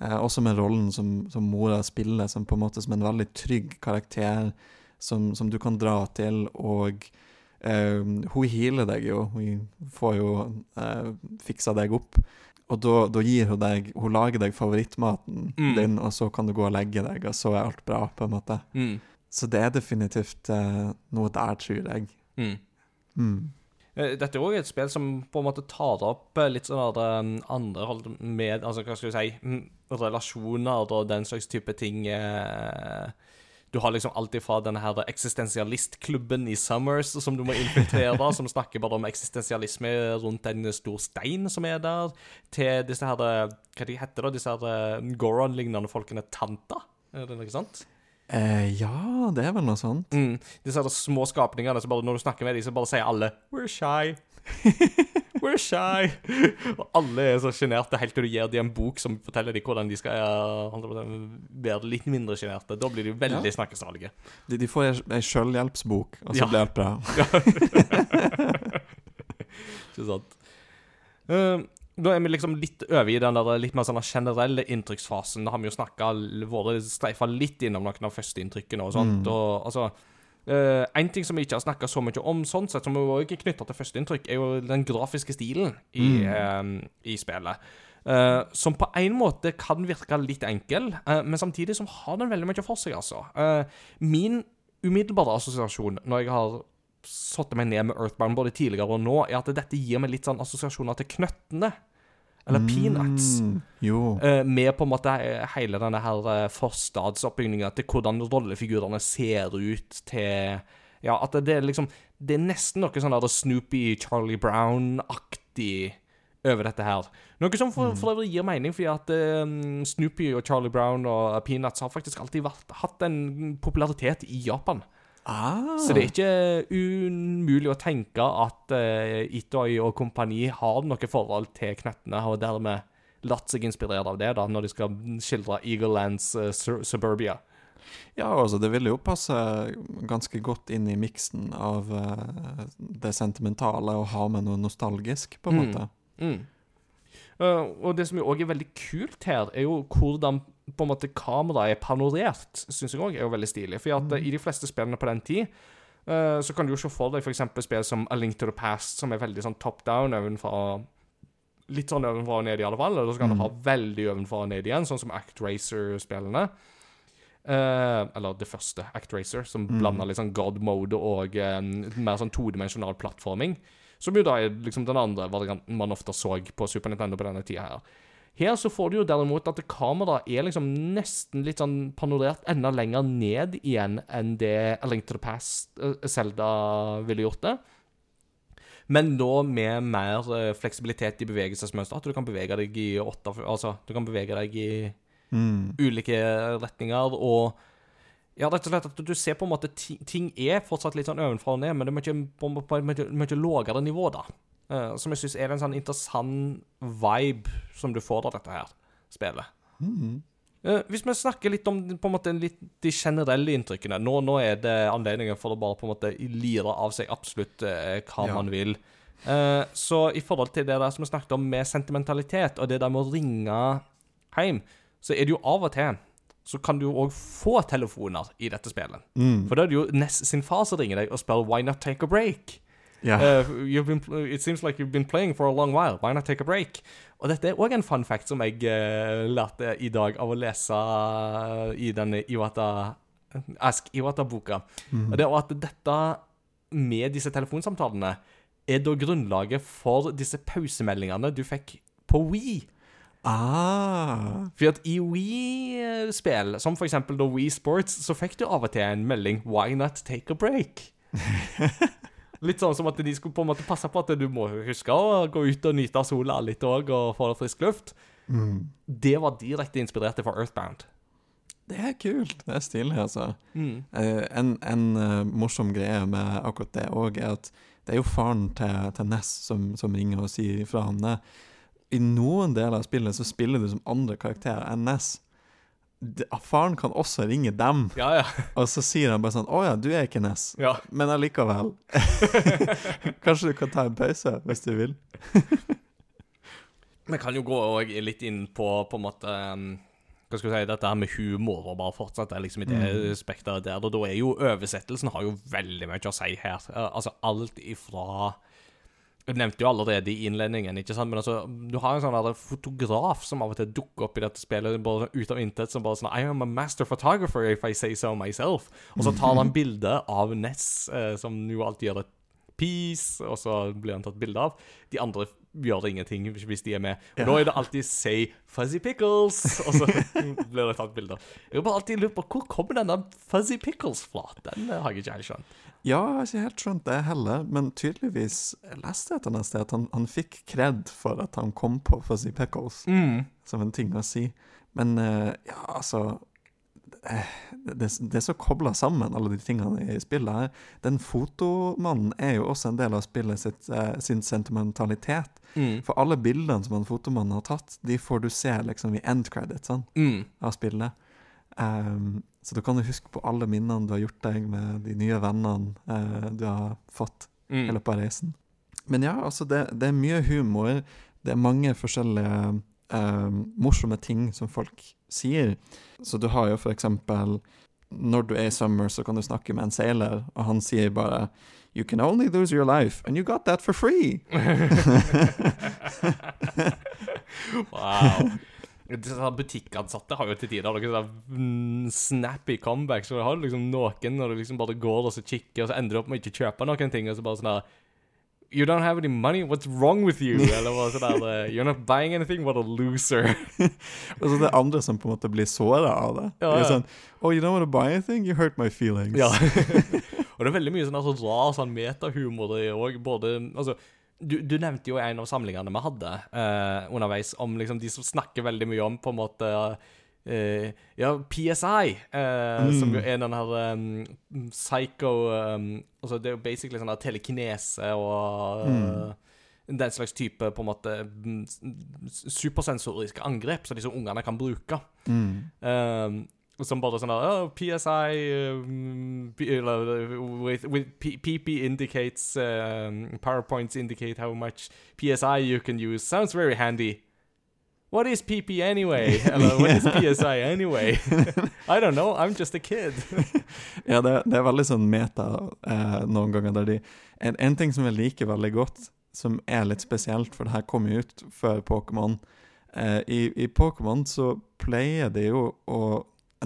Eh, også med rollen som, som mora spiller, som på en måte som en veldig trygg karakter som, som du kan dra til, og eh, hun healer deg jo. Hun får jo eh, fiksa deg opp. Og da, da gir hun deg Hun lager deg favorittmaten Mm. din, og så kan du gå og legge deg, og så er alt bra, på en måte. Mm. Så det er definitivt eh, noe der, tror jeg. Mm. Mm. Eh, Dette er òg et spill som på en måte tar opp eh, litt sånn andre holdt med Altså, hva skal vi si Relasjoner og den slags type ting. eh. Du har liksom alt ifra denne her eksistensialistklubben i Summers som du må infiltrere, som snakker bare om eksistensialisme rundt en stor stein som er der, til disse her Hva de heter da? Disse her eh, Goron-lignende folkene Tanta? Er det ikke sant? Eh, ja, det er vel noe sånt. Mm. Disse her små skapningene som bare når du snakker med dem, så bare sier alle 'We're shy'. We're shy. Og alle er så sjenerte helt til du gir dem en bok som forteller dem hvordan de skal eh, være litt mindre sjenerte. Da blir de veldig Ja. snakkesalige. De, de får ei- sjølhjelpsbok, og så Ja. blir det bra. Ikke sant? Uh, Da er vi liksom litt over i den der litt mer sånn generelle inntrykksfasen. Da har vi jo snakka vært streifa litt innom noen av førsteinntrykkene og sånt. Og altså eh, En ting som vi ikke har snakka så mye om, sånn sett, som vi også er knytta til førsteinntrykk, er jo den grafiske stilen i, eh, i spillet. Uh, som på en måte kan virke litt enkel, men samtidig som har den veldig mye for seg, altså. Min umiddelbare assosiasjon når jeg har satt meg ned med Earthbound både tidligere og nå, er at dette gir meg litt sånn assosiasjoner til Knøttene. Eller Peanuts. Mm, jo. Eh, med på en måte eh, hele denne her eh, forstadsoppbygninga til hvordan rollefigurene ser ut, til Ja, at det, det er liksom Det er nesten noe sånn der Snoopy, Charlie Brown-aktig over dette her. Noe som for, for øvrig gir mening, fordi at uh, Snoopy og Charlie Brown og Peanuts har faktisk alltid vært, hatt en popularitet i Japan. Ah, Så det er ikke umulig å tenke at uh, Itoi og kompani har noe forhold til knøttene, og dermed latt seg inspirere av det da, når de skal skildre Eaglelands uh, suburbia. Ja, altså, det ville jo passe ganske godt inn i miksen av uh, det sentimentale å ha med noe nostalgisk, på en Mm. måte. Mm. Uh, og det som jo òg er veldig kult her, er jo hvordan på en måte kameraet er panorert, syns jeg òg er jo veldig stilig. For at uh, i de fleste spillene på den tid uh, så kan du jo se for deg f.eks. spill som A Link to the Past, som er veldig sånn top down ovenfra Litt sånn ovenfra og ned, i alle fall. Eller så kan du ha veldig ovenfra og ned igjen, sånn som Act Racer-spillene. Uh, eller det første, Act Racer, som blander litt sånn God mode og eh, mer sånn todimensjonal plattforming. Som jo da er liksom den andre varianten man ofte så på Super Nintendo på denne tida her. Her så får du jo derimot at kameraet er liksom nesten litt sånn panorert enda lenger ned igjen enn det A Link to the Past Selda, Zelda ville gjort det. Men nå med mer eh, fleksibilitet i bevegelsesmønster. At du kan bevege deg i åtte Altså, du kan bevege deg i Mm. ulike retninger, og ja, rett og slett at du ser på en måte Ting er fortsatt litt sånn ovenfra og ned, men det er mye, på, på et mye, mye lavere nivå, da. Eh, som jeg syns er en sånn interessant vibe som du får av dette her spillet. Mm. Uh, hvis vi snakker litt om på en måte, litt de generelle inntrykkene Nå, nå er det anledningen for å bare på en måte lire av seg absolutt uh, hva Ja. man vil. Så i forhold til det der som vi snakket om med sentimentalitet, og det der med å ringe hjem, så er det jo av og til så kan du òg få telefoner i dette spillet. Mm. For da er det jo Ness sin far som ringer deg og spør 'Why not take a break?' Ja. Uh, you've been, it seems like you've been playing for a long while. Why not take a break? Og dette er òg en fun fact som jeg uh, lærte i dag av å lese i denne Iwata Ask Iwata-boka. Og Det var at dette med disse telefonsamtalene er da grunnlaget for disse pausemeldingene du fikk på Wii. Ah. For at i Wii-spill, som for eksempel da Wii Sports, så fikk du av og til en melding 'Why not take a break?' Litt sånn som at de skulle på en måte passe på at du må huske å gå ut og nyte sola litt òg, og få frisk luft. Mm. Det var direkte inspirert fra Earthbound. Det er kult. Det er stilig, altså. Mm. Eh, en en eh, morsom greie med akkurat det òg, er at det er jo faren til, til Ness som, som ringer og sier ifra om det. I noen deler av spillet så spiller du som andre karakterer enn Ness. De, faren kan også ringe dem, Ja, ja. og så sier han bare sånn 'Å ja, du er ikke Ness', ja. men allikevel. Kanskje du kan ta en pause, hvis du vil. Vi kan jo gå litt inn på på en måte um, Hva skal vi si, dette her med humor, og bare fortsette liksom i det spekteret der. Og da er jo oversettelsen har jo veldig mye å si her. Eh, altså alt ifra Jeg nevnte jo allerede i innledningen, ikke sant, men altså Du har en sånn fotograf som av og til dukker opp i dette spillet bare ut av intet, som bare sånn I am a master photographer if I say so myself. Og så tar han bilde av Ness, eh, som jo alltid gjør et peace, og så blir han tatt bilde av. De andre gjør ingenting hvis- de er med. Og da er det alltid 'say fuzzy pickles', og så blir det tatt bilder. Jeg har bare alltid lurt på hvor kommer denne fuzzy pickles fra? Den eh, har jeg ikke helt skjønt. Ja, jeg har ikke helt skjønt det heller, men tydeligvis jeg leste jeg et annet sted at han, han fikk kred for at han kom på Fuzzy Pickles, som en ting å si. Men uh, ja, altså eh, det, det er så kobla sammen, alle de tingene i spillet her. Den fotomannen er jo også en del av spillet sitt, eh, sin sentimentalitet. Mm. For alle bildene som han fotomannen har tatt, de får du se liksom i end credit sånn, Mm. av spillet. Ehm, så da kan du huske på alle minnene du har gjort deg med de nye vennene eh, du har fått i Mm. løpet av reisen. Men ja, altså, det, det er mye humor. det er mange forskjellige eh, morsomme ting som folk sier. Så du har jo for eksempel Når du er i Summer, så kan du snakke med en seiler, og han sier bare You can only lose your life, and you got that for free. wow. Butikkansatte har jo til tider noen sånne mm, snappy comebacks. Så du har liksom noen når du liksom bare går og så kikker, og så ender du opp med å ikke kjøpe noen ting, og så bare sånn der You don't have any money? What's wrong with you? Eller bare sånn der eh, You're not buying anything? What a loser. Og så det er andre som på en måte blir såra av det. Ja, ja. sånn Oh, you don't want to buy anything? You hurt my feelings. Ja. og det er veldig mye sånn altså, rar sånn metahumor i òg. Både Altså du, du nevnte jo en av samlingene vi hadde eh, underveis, om liksom de som snakker veldig mye om på en måte eh, Ja, PSI, eh, som jo er den her um, psycho um, Altså det er jo basically sånn telekinese og uh, den slags type på en måte mm, supersensoriske angrep som disse ungene kan bruke. Mm. Som bare sånn der oh, PSI um, with, with PP indicates um, PowerPoints indicate how much PSI you can use. Sounds very handy. What is PP anyway? Eller what is PSI anyway? I don't know, I'm just a kid. Ja, det, det er veldig sånn meta eh, noen ganger der de en, en ting som jeg liker veldig godt, som er litt spesielt, for det her kom jo ut før Pokémon eh, I, i Pokémon så pleier de jo å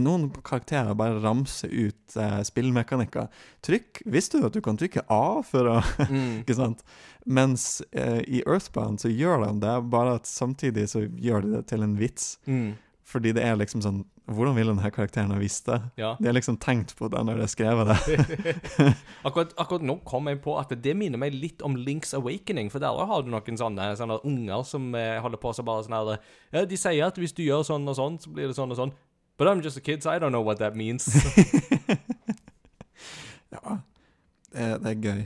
noen karakterer bare ramser ut eh, spillmekanikker. Trykk Visste du at du kan trykke A for å Mm. Ikke sant? Mens eh, i Earthbound så gjør de det, bare at samtidig så gjør de det til en vits. Mm. Fordi det er liksom sånn Hvordan ville denne karakteren ha visst det? Ja. De har liksom tenkt på det når de har skrevet det. Akkurat, akkurat nå kom jeg på at det minner meg litt om Link's Awakening. For der har du noen sånne, sånne unger som eh, holder på så bare sånn her ja, De sier at hvis du gjør sånn og sånn, så blir det sånn og sånn. But I'm just a kid, so I don't know what that means. Ja, det, det er gøy.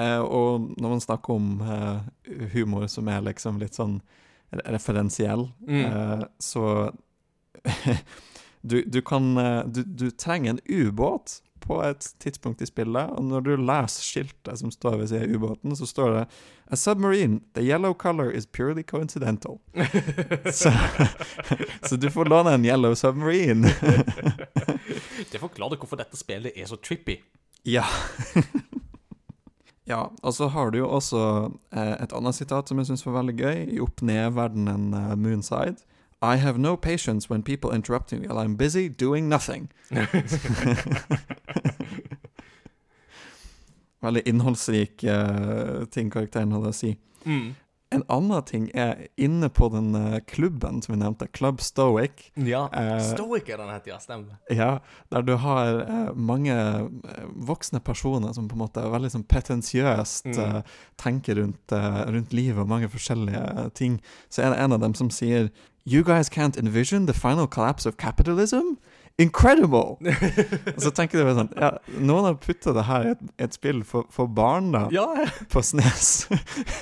Eh, og når man snakker om eh, humor som er liksom litt sånn referensiell, Mm. eh, så du, du kan eh, du, du trenger en ubåt på et tidspunkt i spillet, og når du leser skiltet som står ved siden av ubåten, så står det A submarine. The yellow color is purely coincidental. så, så du får låne en yellow submarine. Det forklarer hvorfor dette spillet er så trippy. Ja. ja, og så har du jo også eh, et annet sitat som jeg syns var veldig gøy, i opp-ned-verdenen eh, Moonside. I have no patience when people interrupt me while I'm busy doing nothing. Veldig innholdsrik eh, ting karakteren hadde å si. Mm. En annen ting er inne på den eh, klubben som vi nevnte, Club Stoic. Ja. Eh, Stoic er den heter, ja. Stemmer. Ja, der du har eh, mange voksne personer som på en måte er veldig sånn pretensiøst Mm. eh, tenker rundt, rundt livet og mange forskjellige ting. Så er det en av dem som sier You guys can't envision the final collapse of capitalism? Incredible! og så tenker du bare sånn ja, Noen har putta det her i et, et spill for, for barn, da, Ja, på Snes.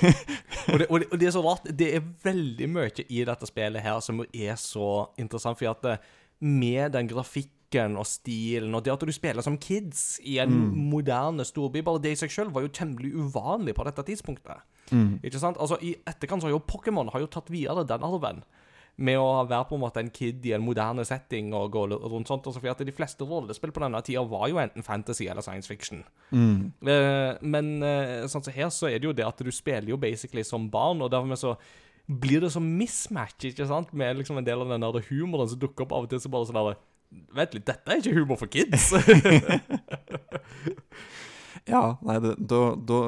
og det, og, det, og det er så rart. Det er veldig mye i dette spillet her som er så interessant, For at med den grafikken og stilen, og det at du spiller som kids i en moderne storby, bare det i seg selv var jo temmelig uvanlig på dette tidspunktet. Ikke sant? Altså, I etterkant så har jo Pokémon har jo tatt videre den arven. Med å være på en måte en kid i en moderne setting og gå rundt sånt. Altså, for at de fleste rollespill på denne tida var jo enten fantasy eller science fiction. Eh, men eh, sånn som her så er det jo det at du spiller jo basically som barn, og dermed så blir det så mismatch, ikke sant, med liksom en del av den der humoren som dukker opp av og til, så bare sånn der Vent litt, dette er ikke humor for kids! Ja, nei, da, da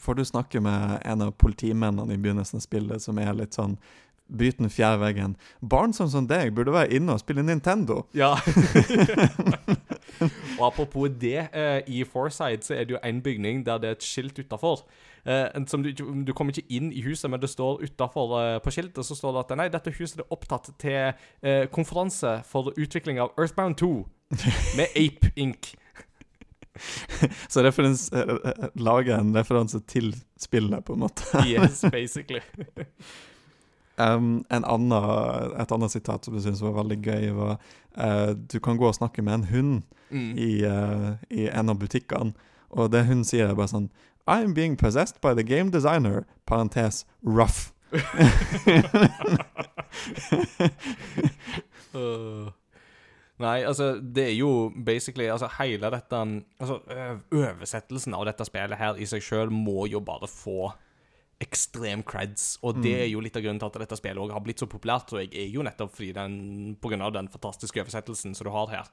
får du snakke med en av politimennene i begynnelsen av spillet som er litt sånn Bryt den fjerde veggen. Barn som som deg burde være inne og spille Nintendo. ja. og apropos det, eh, i Forside så er det jo en bygning der det er et skilt utafor. Eh, som du, du kommer ikke inn i huset, men det står utafor eh, på skiltet så står det at nei, dette huset er opptatt til konferanse for utvikling av Earthbound 2 med Ape Inc. Så referens, lager en referanse til spillet, på en måte. Yes, basically. Um, en annen, et annet sitat som jeg syntes var veldig gøy, var uh, Du kan gå og snakke med en hund Mm. i, uh, i en av butikkene, og det hun sier, er bare sånn I'm being possessed by the game designer, parentes, rough. Øh. Nei, altså, det er jo basically Altså, hele dette Altså, Øversettelsen oversettelsen av dette spillet her i seg sjøl må jo bare få ekstrem creds, og det er jo litt av grunnen til at dette spillet også har blitt så populært, tror jeg, er jo nettopp fordi den, på grunn av den fantastiske oversettelsen som du har her.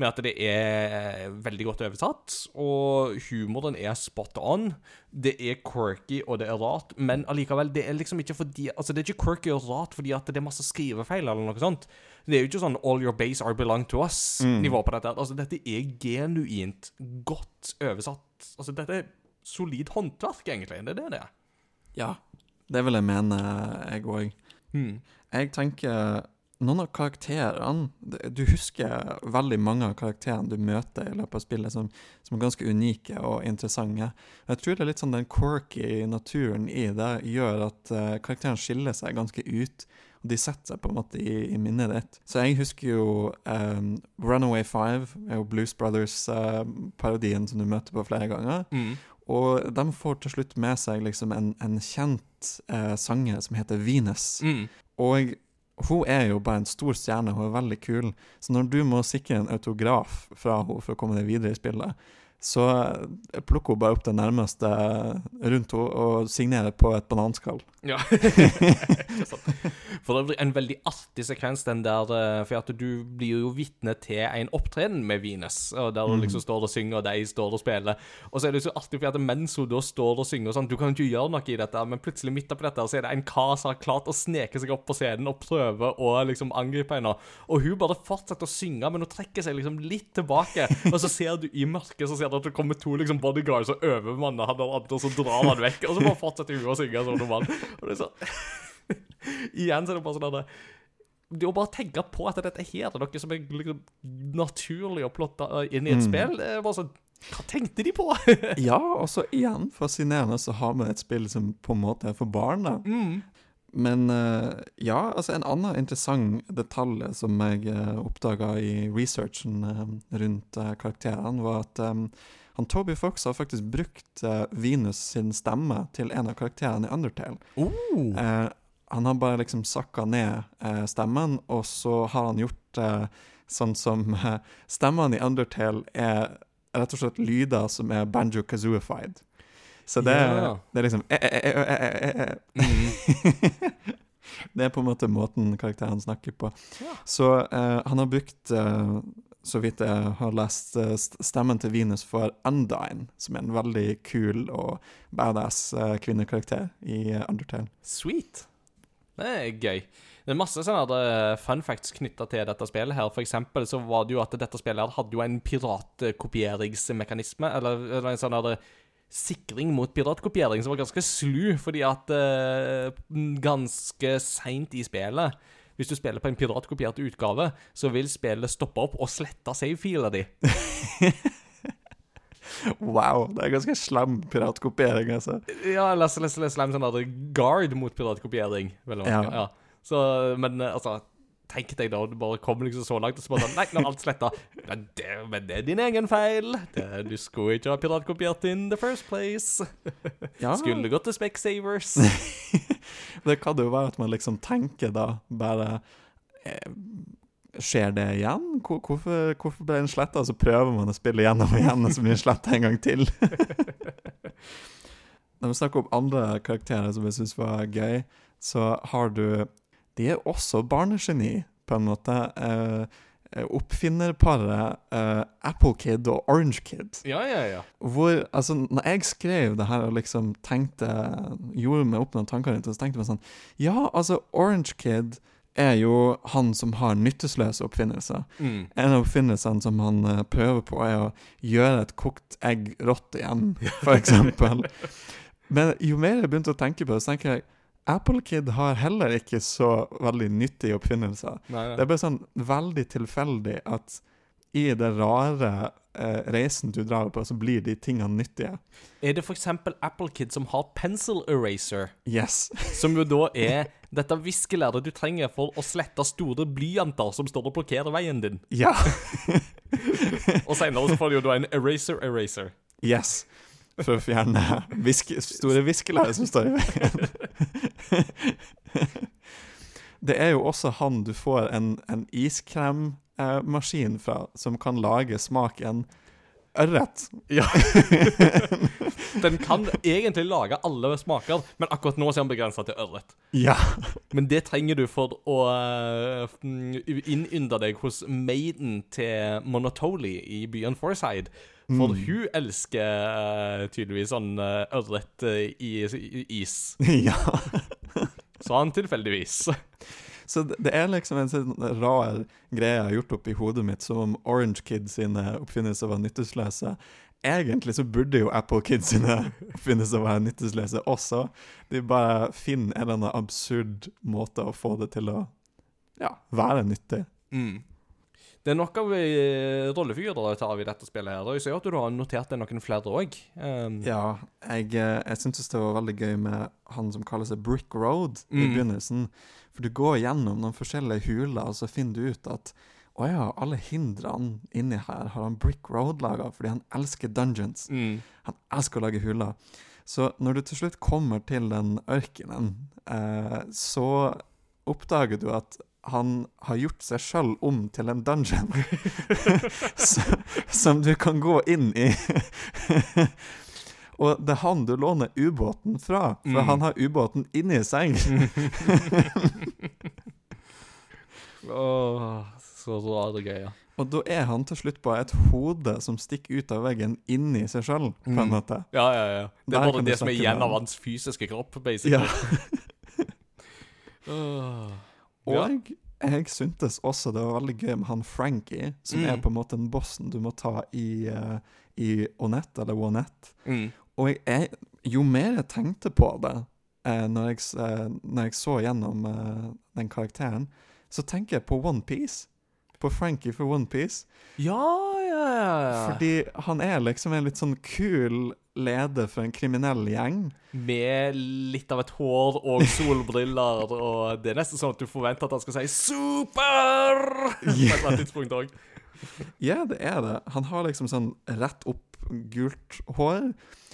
Med at det er veldig godt oversatt, og humoren er spot on. Det er quirky, og det er rart, men allikevel, det er liksom ikke fordi Altså, det er ikke quirky og rart fordi at det er masse skrivefeil eller noe sånt. Det er jo ikke sånn 'all your base are belong to us'-nivå på dette. Altså, dette er genuint godt oversatt. Altså, dette er solid håndverk, egentlig. Det er det det er. Ja, det vil jeg mene, jeg òg. Mm. Jeg tenker noen av karakterene Du husker veldig mange av karakterene du møter i løpet av spillet, som, som er ganske unike og interessante. Jeg tror det er litt sånn den quirky naturen i det gjør at uh, karakteren skiller seg ganske ut. Og de setter seg på en måte i, i minnet ditt. Så jeg husker jo um, Runaway Five, er jo Blues Brothers-parodien som du møter på flere ganger. Mm. Og de får til slutt med seg liksom en, en kjent eh, sanger som heter Venus. Mm. Og hun er jo bare en stor stjerne, hun er veldig kul. Så når du må sikre en autograf fra henne for å komme deg videre i spillet, så jeg plukker hun bare opp det nærmeste rundt henne og signerer på et bananskall. Ja. For det blir en veldig artig sekvens, den der eh, For at du blir jo vitne til en opptreden med Venus, og der hun liksom står og synger, og de står og spiller. Og så er det så artig, for at mens hun da står og synger og sånn Du kan jo ikke gjøre noe i dette, men plutselig midt oppi dette, så er det en kar som har klart å sneke seg opp på scenen og prøve å liksom angripe henne. Og hun bare fortsetter å synge, men hun trekker seg liksom litt tilbake. Og så ser du i mørket så ser du at det kommer to liksom bodyguards og overmanner han og andre, og så drar han vekk. Og så bare fortsetter hun å synge som normal. Og det er så Igjen så er det bare sånn at det å bare tenke på at dette her er noe som er liksom naturlig å plotte inn i et spill, det er bare sånn Hva tenkte de på? Ja, og så igjen fascinerende så har vi et spill som på en måte er for barn. da. Men eh, ja, altså en annen interessant detalj som jeg uh, oppdaga i researchen eh, rundt eh, karakterene, var at um, han Toby Fox har faktisk brukt eh, Venus sin stemme til en av karakterene i Undertale. Oh. Eh, han har bare liksom sakka ned eh, stemmen, og så har han gjort eh, sånn som eh, Stemmene i Undertale er rett og slett lyder som er banjo-kazooified. Så det, Ja. det er liksom. Det er på en måte måten karakteren snakker på. Ja. Så uh, han har brukt, uh, så vidt jeg har lest, uh, stemmen til Venus for Undyne, som er en veldig kul og badass kvinnekarakter i Undertale. Sweet. Det er gøy. Det er masse sånne fun facts knytta til dette spillet. her For eksempel så var det jo at dette spillet hadde jo en piratkopieringsmekanisme, eller, eller en sånn sikring mot piratkopiering som var ganske slu, fordi at eh, ganske seint i spillet hvis du spiller på en piratkopiert utgave, så vil spillet stoppe opp og slette save-fila di. Wow, det er ganske slam piratkopiering, altså. Ja, eller les, sånn guard mot piratkopiering. Ja. ja. Så, men eh, altså Tenk deg da, du bare kommer liksom så langt, og så bare sånn Nei, nå er alt sletta. Men, det- men det er din egen feil. Det, du skulle ikke ha piratkopiert in the first place. Ja, Skulle gått til Specsavers. det kan jo være at man liksom tenker da bare eh, Skjer det igjen? Hvorfor, hvorfor ble den sletta? Så prøver man å spille gjennom igjen, og så blir den sletta en gang til. Når vi snakker om andre karakterer som jeg syns var gøy, så har du De er også barnegeni, på en måte. Eh, eh, oppfinnerparet uh, Apple Kid og Orange Kid. Ja, ja, ja. Hvor, altså, når jeg skrev det her og liksom tenkte Gjorde meg opp noen tanker rundt det, så tenkte jeg sånn Ja, altså, Orange Kid er jo han som har nytteløse oppfinnelser. Mm. En av oppfinnelsene som han uh, prøver på, er å gjøre et kokt egg rått igjen, eksempel. Men jo mer jeg begynte å tenke på det, så tenker jeg Apple Kid har heller ikke så veldig nyttige oppfinnelser. Nei, Det er bare sånn veldig tilfeldig at i det rare eh, reisen du drar på, så blir de tingene nyttige. Er det f.eks. Apple Kid som har pencil eraser? Yes. Som jo da er dette viskelæret du trenger for å slette store blyanter som står og blokkerer veien din. Ja. Og senere så får du jo da en eraser eraser. Yes. For å fjerne viske, store viskelæret som står i veien. Det er jo også han du får en, en iskremmaskin fra, som kan lage smaken ørret. Ja. Den kan egentlig lage alle smaker, men akkurat nå er den begrensa til ørret. Ja. Men det trenger du for å uh, innynde deg hos maiden til Monotoli i byen Forside. For hun elsker eh, tydeligvis sånn uh, ørret eh, i, i is. ja. Så han tilfeldigvis. Så det det er liksom en sånn rar greie jeg har gjort opp i hodet mitt, som om Orange Kids sine oppfinnelser var nytteløse. Egentlig så burde jo Apple Kids sine oppfinnelser være nytteløse også. De bare finner en eller annen absurd måte å få det til å ja, være nyttig. Mm. Det er nok av uh, rollefigurer tar vi i dette spillet her. Og jeg ser at du har notert deg noen flere òg. Um, Ja, jeg, eh, jeg syntes det var veldig gøy med han som kaller seg Brick Road i Mm. begynnelsen. For du går gjennom noen forskjellige huler, og så finner du ut at å ja, alle hindrene inni her har han Brick Road laga fordi han elsker dungeons. mm. Han elsker å lage huler. Så når du til slutt kommer til den ørkenen, eh, så oppdager du at han har gjort seg sjøl om til en dungeon. Som du kan gå inn i. Og det er han du låner ubåten fra, for Mm. han har ubåten inni seg. Åh, så rare greier. Og da er han til slutt bare et hode som stikker ut av veggen inni seg sjøl, Mm. Ja, ja, ja. Det er bare det som er igjen av hans fysiske kropp, basically. Ja. Åh. Og jeg syntes også det var veldig gøy med han Frankie, som Mm. er på en måte den bossen du må ta i, uh, i Onette, eller Onette. Mm. Og jeg, jeg, jo mer jeg tenkte på det uh, når, jeg, eh, når jeg så gjennom den karakteren, så tenker jeg på One Piece. På Frankie for One Piece. Ja, ja, ja, ja. Fordi han er liksom en litt sånn kul leder for en kriminell gjeng. Med litt av et hår og solbriller, og det er nesten sånn at du forventer at han skal si 'super' på et eller annet tidspunkt òg. Ja, det er det. Han har liksom sånn rett opp gult hår.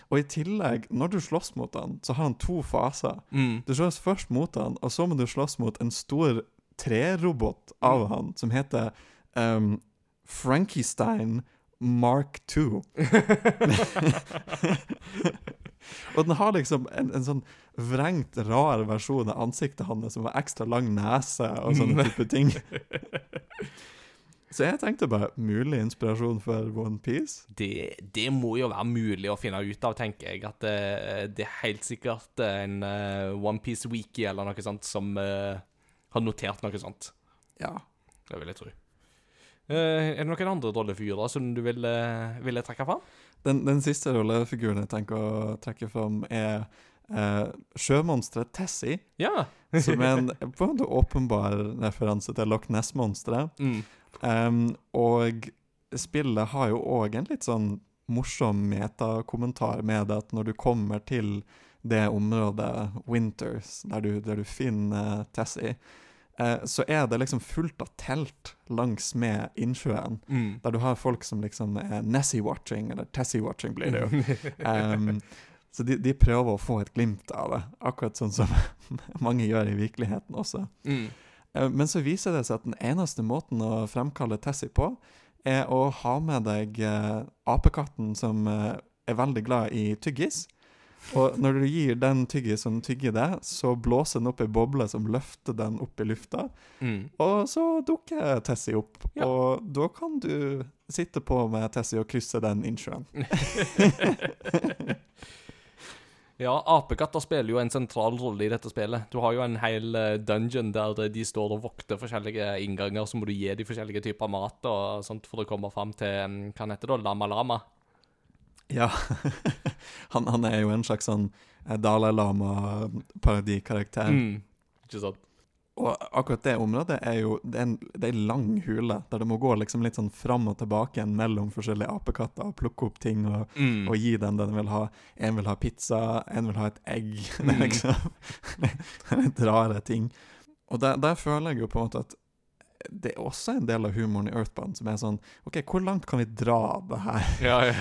Og i tillegg, når du slåss mot han, så har han to faser. Mm. Du slåss først mot han, og så må du slåss mot en stor trerobot av han, som heter um, Frankenstein Mark 2. og den har liksom en, en sånn vrengt, rar versjon av ansiktet hans som har ekstra lang nese og sånne type ting. Så jeg tenkte bare mulig inspirasjon for One Piece. Det, det må jo være mulig å finne ut av, tenker jeg. At det, det er helt sikkert en uh, OnePiece Wiki eller noe sånt som eh, har notert noe sånt. Ja. Det vil jeg tro. Eh, er det noen andre rollefigurer som du vil, uh, ville trekke fram? Den, den siste rollefiguren jeg tenker å trekke fram, er uh, sjømonsteret Tessie. Ja. Som er en på en måte åpenbar referanse til Loch Ness-monsteret. Mm. Um, og spillet har jo òg en litt sånn morsom metakommentar med at når du kommer til det området, Winters, der du, der du finner Tessie, eh, så er det liksom fullt av telt langs med innsjøen. Mm. Der du har folk som liksom er Nessie-watching, eller Tessie-watching blir det jo. Um, så de, de prøver å få et glimt av det, akkurat sånn som mange gjør i virkeligheten også. Mm. Eh, Men så viser det seg at den eneste måten å fremkalle Tessie på, er å ha med deg eh, apekatten som eh, er veldig glad i tyggis. Og når du gir den tyggis som tygger det, så blåser den opp ei boble som løfter den opp i lufta. Mm. Og så dukker Tessie opp, Ja. og da kan du sitte på med Tessie og krysse den innsjøen. Ja, apekatter spiller jo en sentral rolle i dette spillet. Du har jo en hel eh, dungeon der de står og vokter forskjellige innganger, så må du gi de forskjellige typer mat og sånt for å komme fram til mm, hva heter da, Lama Lama. Ja. han, han er jo en slags sånn eh, Dalai Lama-parodikarakter. Mm. Ikke sant? Og akkurat det området er jo Det er en, det er en lang hule, der du må gå liksom litt sånn fram og tilbake mellom forskjellige apekatter og plukke opp ting og, Mm. og gi den den vil ha. En vil ha pizza, en vil ha et egg. Det er Mm. liksom litt rare ting. Og der, der føler jeg jo på en måte at det er også en del av humoren i Earthbound som er sånn OK, hvor langt kan vi dra det her? Ja, ja.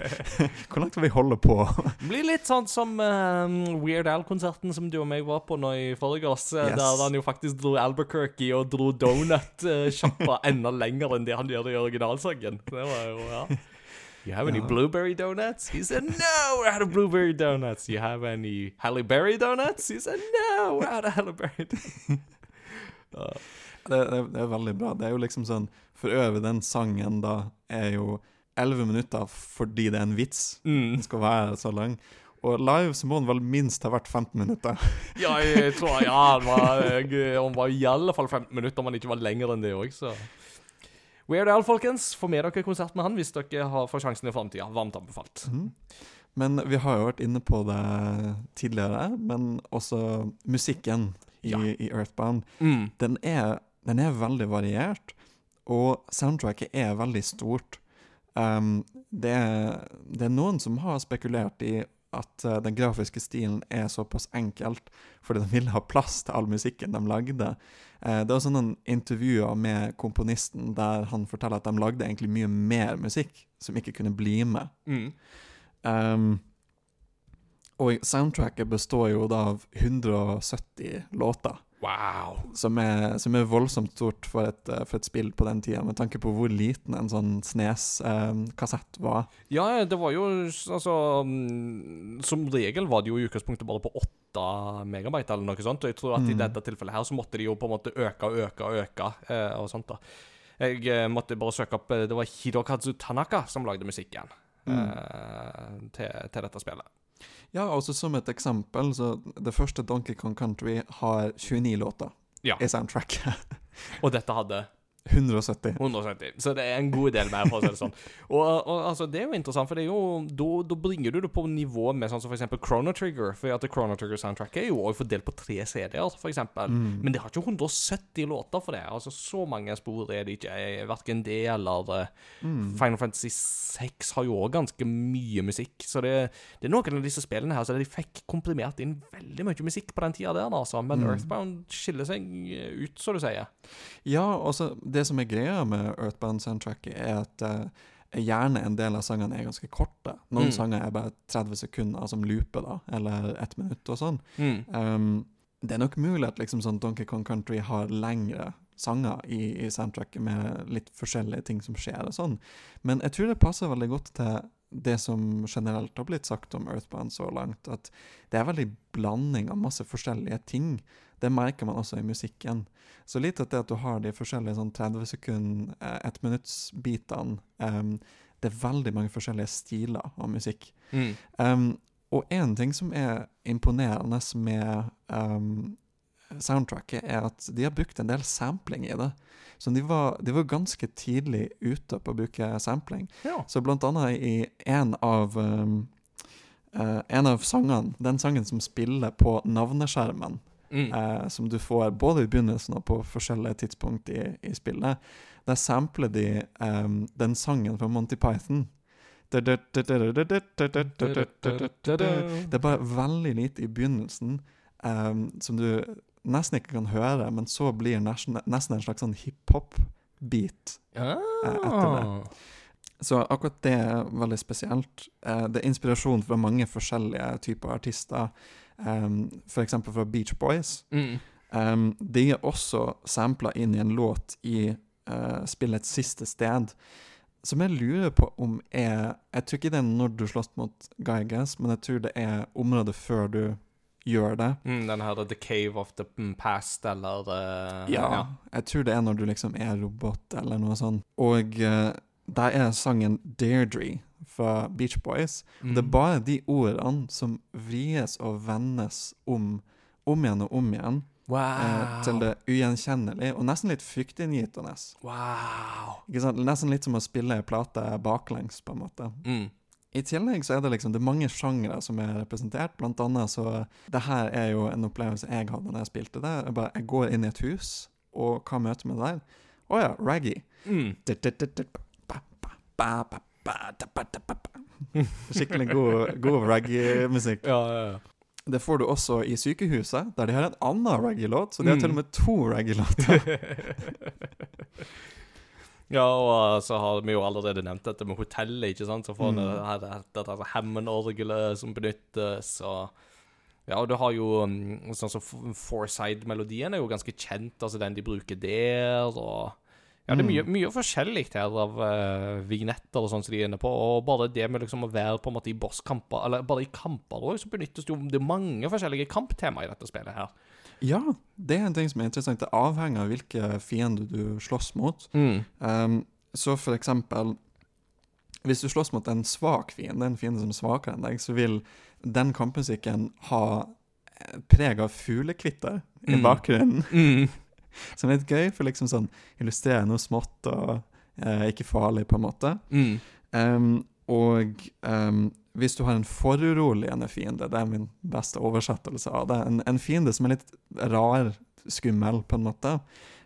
Hvor langt kan vi holde på? Det blir litt sånn som eh, Weird Al-konserten som du og meg var på nå i forgårs, eh, Yes. der han jo faktisk dro Albuquerque og dro donut-sjappa enda lenger enn det han gjør i originalsangen. Det var jo, ja. You have any blueberry donuts? He said no, we're out of blueberry donuts. You have any Halle Berry donuts? He said no, we're out of Halle Berry donuts. Det, det, det er veldig bra. Det er jo liksom sånn For øvrig, den sangen da er jo 11 minutter fordi det er en vits. Mm. Den skal være så lang. Og live så må den vel minst ha vært 15 minutter. Ja, jeg tror ja, han var, var i alle fall 15 minutter, om han ikke var lenger enn det òg, så Weird Al, folkens. Få med dere konsert med han hvis dere har, får sjansen i framtida. Varmt anbefalt. Mm. Men vi har jo vært inne på det tidligere, men også musikken i, Ja. i Earthbound. Mm. Den er, den er veldig variert, og soundtracket er veldig stort. Um, det, er, det er noen som har spekulert i at uh, den grafiske stilen er såpass enkelt fordi de ville ha plass til all musikken de lagde. Uh, det var sånne intervjuer med komponisten der han forteller at de lagde egentlig mye mer musikk som ikke kunne bli med. Mm. Um, og soundtracket består jo da av 170 låter. Wow. Som er, som er voldsomt stort for et, eh, for et spill på den tida, med tanke på hvor liten en sånn Snes-kassett var. Ja, det var jo altså mm, Som regel var det jo i utgangspunktet bare på 8 megabyte eller noe sånt. Og jeg tror at i Mm. dette tilfellet her så måtte de jo på en måte øke og øke og øke eh, og sånt da. Jeg eh, måtte bare søke opp eh, Det var Hirokazu Tanaka som lagde musikken Mm. eh, til, til dette spillet. Ja, altså som et eksempel, så det første Donkey Kong Country har 29 låter Ja. i soundtracket. Og dette hadde 170. 170. Så det er en god del mer, for å si det sånn. Og, og altså, det er jo interessant, for det er jo Da bringer du det på nivå med sånn som eksempel Chrono Trigger. For at Chrono Trigger-soundtracket er jo også fordelt på tre CD-er, f.eks. Mm. Men det har ikke 170 låter for det. Altså Så mange spor er det ikke. eh, Verken det eller eh, Mm. Final Fantasy 6 har jo òg ganske mye musikk. Så det, det er noen av disse spillene her så de fikk komprimert inn veldig mye musikk på den tida der, altså. Men Mm. Earthbound skiller seg eh, ut, så du sier. Ja, også det som er greia med Earthbound-soundtracket, er at uh, gjerne en del av sangene er ganske korte. Noen Mm. sanger er bare 30 sekunder som looper, da, eller ett minutt og sånn. Mm. Um, det er nok mulig at liksom sånn Donkey Kong Country har lengre sanger i, i soundtracket med litt forskjellige ting som skjer og sånn. Men jeg tror det passer veldig godt til det som generelt har blitt sagt om Earthbound så langt, at det er veldig blanding av masse forskjellige ting. Det merker man også i musikken. Så litt at det at du har de forskjellige sånn 30 sekund, eh, ett minutts-bitene, um, det er veldig mange forskjellige stiler av musikk. Mm. Um, og en ting som er imponerende med um, soundtracket, er at de har brukt en del sampling i det. Så de var, de var ganske tidlig ute på å bruke sampling. Ja. Så blant annet i en av um, Uh, En av sangene, den sangen som spiller på navneskjermen, Mm. eh, som du får både i begynnelsen og på forskjellige tidspunkt i, i spillet, der sampler de um, den sangen fra Monty Python. Det er bare veldig lite i begynnelsen um, som du nesten ikke kan høre, men så blir nesten, nesten en slags sånn hiphop-beat. Ah. etter det. Så akkurat det er veldig spesielt. Eh, det er inspirasjon fra mange forskjellige typer artister, um, f.eks. fra Beach Boys. Mm. Um, de er også sampla inn i en låt i uh, spillets siste sted, som jeg lurer på om er Jeg tror ikke det er når du slåss mot Gygas, men jeg tror det er området før du gjør det. Mm, den her The Cave of the Past, eller eh, Ja, jeg tror det er når du liksom er robot, eller noe sånt. Og uh, der er sangen Deirdre fra Beach Boys. Mm. Det er bare de ordene som vries og vendes om, om igjen og om igjen. Wow. eh, til det ugjenkjennelige, og nesten litt fryktinngytende. Wow. Nesten litt som å spille ei plate baklengs, på en måte. Mm. I tillegg så er det liksom Det er mange sjangre som er representert. Blant annet så Det her er jo en opplevelse jeg hadde da jeg spilte det. Jeg, bare, jeg går inn i et hus, og hva møter meg der? Å ja, raggy. Mm. Skikkelig god, god reggae-musikk. Ja, ja, ja. det får du også i sykehuset, der de har en annen reggae-låt. Så de har Mm. til og med to reggae-låter. Ja, og uh, så har vi jo allerede nevnt dette med hotellet, ikke sant? Så får Mm. mm. det, det, dette Hammond-orgelet som benyttes, og Ja, og du har jo um, sånn som F- Forside-melodien er jo ganske kjent, altså den de bruker der, og Ja, det er mye, mye forskjellig her av uh, vignetter og sånn som de er inne på, og bare det med liksom å være på en måte i bosskamper, eller bare i kamper òg, så benyttes det jo Det er mange forskjellige kamptema i dette spillet her. Ja, det er en ting som er interessant. Det avhenger av hvilke fiender du slåss mot. Mm. Um, så for eksempel Hvis du slåss mot en svak fiende, en fiende som er svakere enn deg, så vil den kampmusikken ha eh, preg av fuglekvitter i Mm. bakgrunnen. Mm. Som er litt gøy, for liksom sånn illustrere noe smått og eh, ikke farlig, på en måte. Mm. Um, og um, hvis du har en foruroligende fiende, det er min beste oversettelse av det, en, en fiende som er litt rar, skummel, på en måte,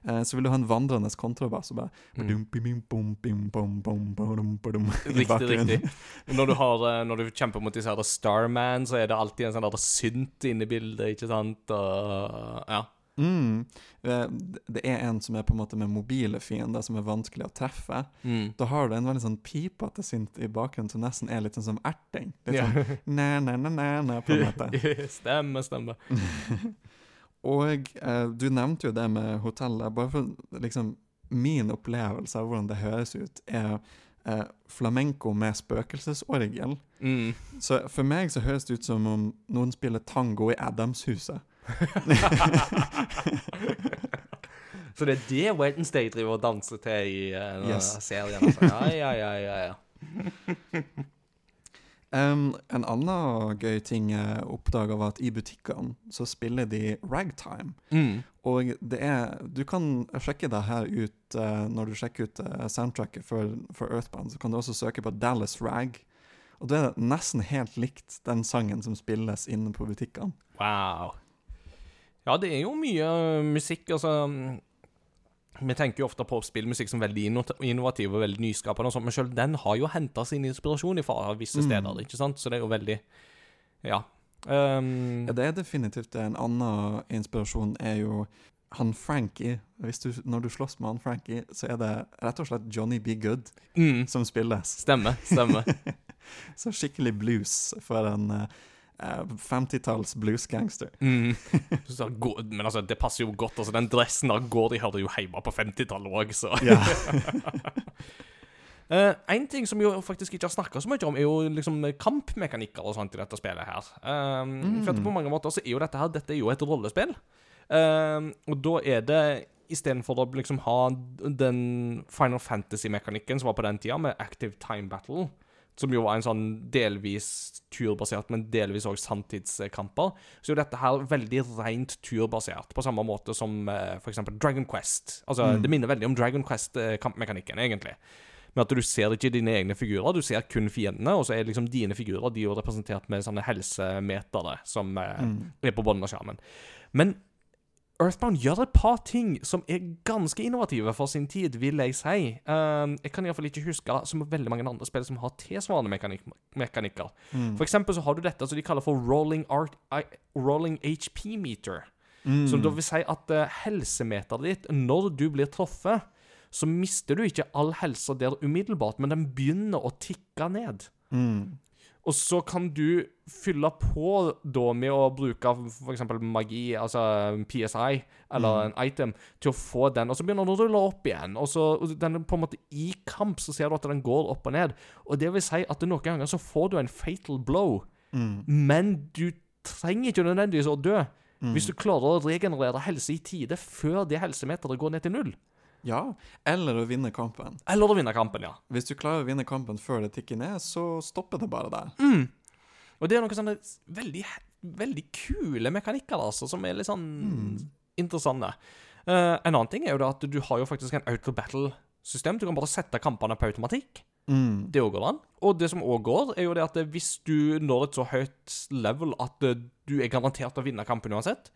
eh, så vil du ha en vandrende kontrabass og bare Mm. Riktig, riktig. Når du, har, eh, når du kjemper mot disse her Starman, så er det alltid en sånn der synt inne i bildet, ikke sant? Og, ja. Mm. Eh, Det er en som er på en måte med mobile fiender, som er vanskelig å treffe. Mm. Da har du en veldig sånn pipete synt i bakgrunnen som nesten er litt sånn som erting. Litt Ja. sånn næ, næ, næ, næ, næ, på en måte. stemme, stemme. Og eh, du nevnte jo det med hotellet. Bare for liksom Min opplevelse av hvordan det høres ut, er eh, flamenco med spøkelsesorgel. Mm. Så for meg så høres det ut som om noen spiller tango i Adamshuset. Så det er det Wednesday driver og danser til i uh, Yes. serien. Altså. Ja, ja, ja, ja, ja. Um, en annen gøy ting jeg oppdaga, var at i butikkene så spiller de ragtime. Mm. Og det er Du kan sjekke det her ut eh, når du sjekker ut eh, soundtracket for, for Earthband. Så kan du også søke på Dallas Rag. Og det er nesten helt likt den sangen som spilles inne på butikkene. Wow. Ja, det er jo mye uh, musikk, altså mm, Vi tenker jo ofte på spillmusikk som veldig innovativ og veldig nyskapende, og sånt, men selv den har jo henta sin inspirasjon fra visse Mm. steder, ikke sant? Så det er jo veldig Ja. Um, Ja, det er definitivt det. En annen inspirasjon er jo han Frankie. Du, når du slåss med han Frankie, så er det rett og slett Johnny B. Good mm, som spilles. stemmer, stemmer. Så skikkelig blues for en eh, eh, 50-talls bluesgangster. Mm. Men altså, det passer jo godt. altså Den dressen der går de hører jo hjemme på 50-tallet òg, så Ja. Uh, En ting som vi jo faktisk ikke har snakka så mye om, er jo liksom kampmekanikker og sånt i dette spillet her. Um, For at på mange måter så er jo dette her Dette er jo et rollespill. Um, og da er det istedenfor å liksom ha den Final Fantasy-mekanikken som var på den tida, med Active Time Battle, som jo var en sånn delvis turbasert, men delvis òg sanntidskamper, så er jo dette her veldig rent turbasert, på samme måte som uh, f.eks. Dragon Quest. Altså, Mm. Det minner veldig om Dragon Quest-kampmekanikken, egentlig. Men at du ser ikke dine egne figurer, du ser kun fiendene, og så er liksom dine figurer de er jo representert med sånne helsemetere som uh, Mm. er på bunnen av skjermen. Men Earthbound gjør et par ting som er ganske innovative for sin tid, vil jeg si. Um, jeg kan iallfall ikke huske som veldig mange andre spill som har tilsvarende mekanik mekanikker. Mm. For eksempel så har du dette som de kaller for rolling, art, rolling HP meter. Mm. Som da vil si at uh, helsemeteret ditt, når du blir truffet, så mister du ikke all helse der umiddelbart, men den begynner å tikke ned. Mm. Og så kan du fylle på da med å bruke f.eks. magi, altså PSI, eller en item, til å få den, og så begynner den å rulle opp igjen. Og så og den på en måte I kamp så ser du at den går opp og ned. Og det vil si at noen ganger så får du en fatal blow, Mm. men du trenger ikke nødvendigvis å dø. Mm. Hvis du klarer å regenerere helse i tide før det helsemeteret går ned til null. Ja, eller å vinne kampen. Eller å vinne kampen, ja. Hvis du klarer å vinne kampen før det tikker ned, så stopper det bare der. Mm. Og det er noen sånne veldig, veldig kule mekanikker, altså, som er litt sånn interessante. Uh, en annen ting er jo da at du har jo faktisk en auto battle-system. Du kan bare sette kampene på automatikk. Mm. Det òg går an. Og det som òg går, er jo det at hvis du når et så høyt level at eh, du er garantert å vinne kampen uansett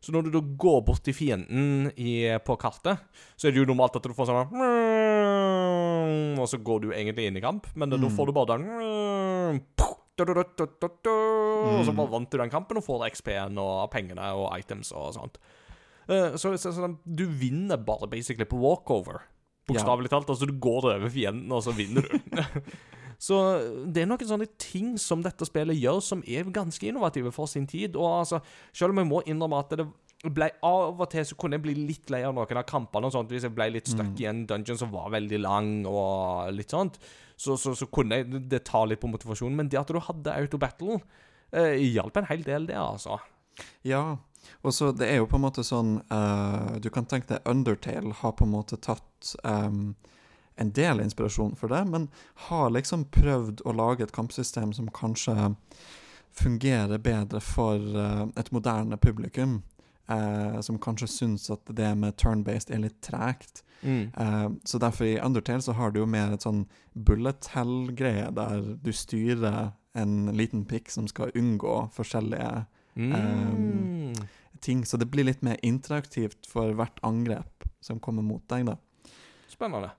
Så når du da går bort til fienden i, på kartet, så er det jo normalt at du får sånn Og så går du egentlig inn i kamp, men da Mm. får du bare den Og så bare vant du den kampen og får XP-en og pengene og items og sånt. Eh, Så, så, så du vinner bare basically på walkover. Bokstavelig talt. Altså, du går over fienden, og så vinner du. så det er noen sånne ting som dette spillet gjør, som er ganske innovative for sin tid. Og altså, selv om jeg må innrømme at det ble av og til så kunne jeg bli litt lei av noen av kampene og sånt, hvis jeg ble litt stuck i en dungeon som var veldig lang og litt sånt, så, så, så kunne jeg, det ta litt på motivasjonen. Men det at du hadde autobattle, eh, hjalp en hel del, det, altså. Ja, og så det er jo på en måte sånn uh, Du kan tenke deg Undertale har på en måte tatt em, en del inspirasjon for det, men har liksom prøvd å lage et kampsystem som kanskje fungerer bedre for eh, et moderne publikum. eh, som kanskje syns at det med turn-based er litt tregt. Eh, så derfor i Undertale så har du jo mer et sånn bullet hell-greie, der du styrer en liten pikk som skal unngå forskjellige Mm. ting. Så det blir litt mer interaktivt for hvert angrep som kommer mot deg, da. Spennende.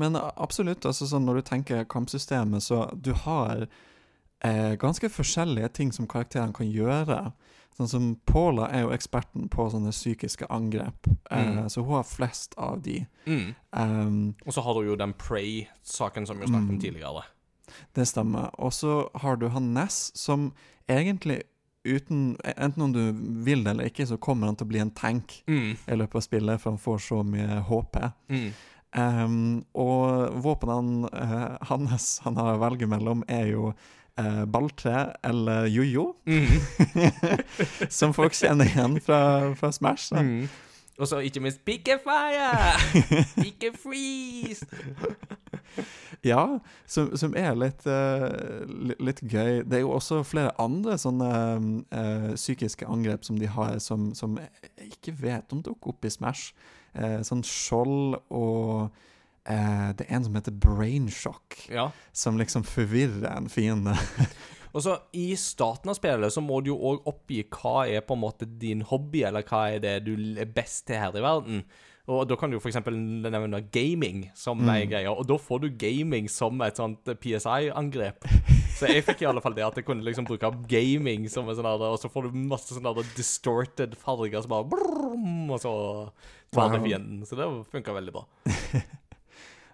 Men absolutt, altså sånn når du tenker kampsystemet, så du har eh, ganske forskjellige ting som karakterene kan gjøre. Sånn som Paula er jo eksperten på sånne psykiske angrep, eh, Mm. så hun har flest av de. Mm. Um, Og så har du jo den Prey-saken som vi snakket om Mm. tidligere. Det stemmer. Og så har du han Ness, som egentlig uten Enten om du vil det eller ikke, så kommer han til å bli en tank Mm. i løpet av spillet, for han får så mye HP. Mm. Um, og våpnene uh, hans han har å velge mellom, er jo uh, balltre eller jojo, Mm. som folk kjenner igjen fra, fra Smash. Mm. Og så ikke minst Pick a fire! Pick a freeze! Ja, som, som er litt, uh, litt gøy. Det er jo også flere andre sånne eh, psykiske angrep som de har, som, som jeg ikke vet om dukker opp i Smash. Eh, sånn skjold og eh, Det er en som heter Brainshock, Ja. som liksom forvirrer en fiende. Og så I starten av spillet så må du jo òg oppgi hva er på en måte din hobby, eller hva er det du er best til her i verden. Og Da kan du f.eks. nevne gaming som Mm. ei greie, og da får du gaming som et sånt PSI-angrep. Så jeg fikk i alle fall det at jeg kunne liksom bruke gaming som en sånn og så får du masse sånne distorted farger som bare brum, Og så tar det fienden. Så det funka veldig bra.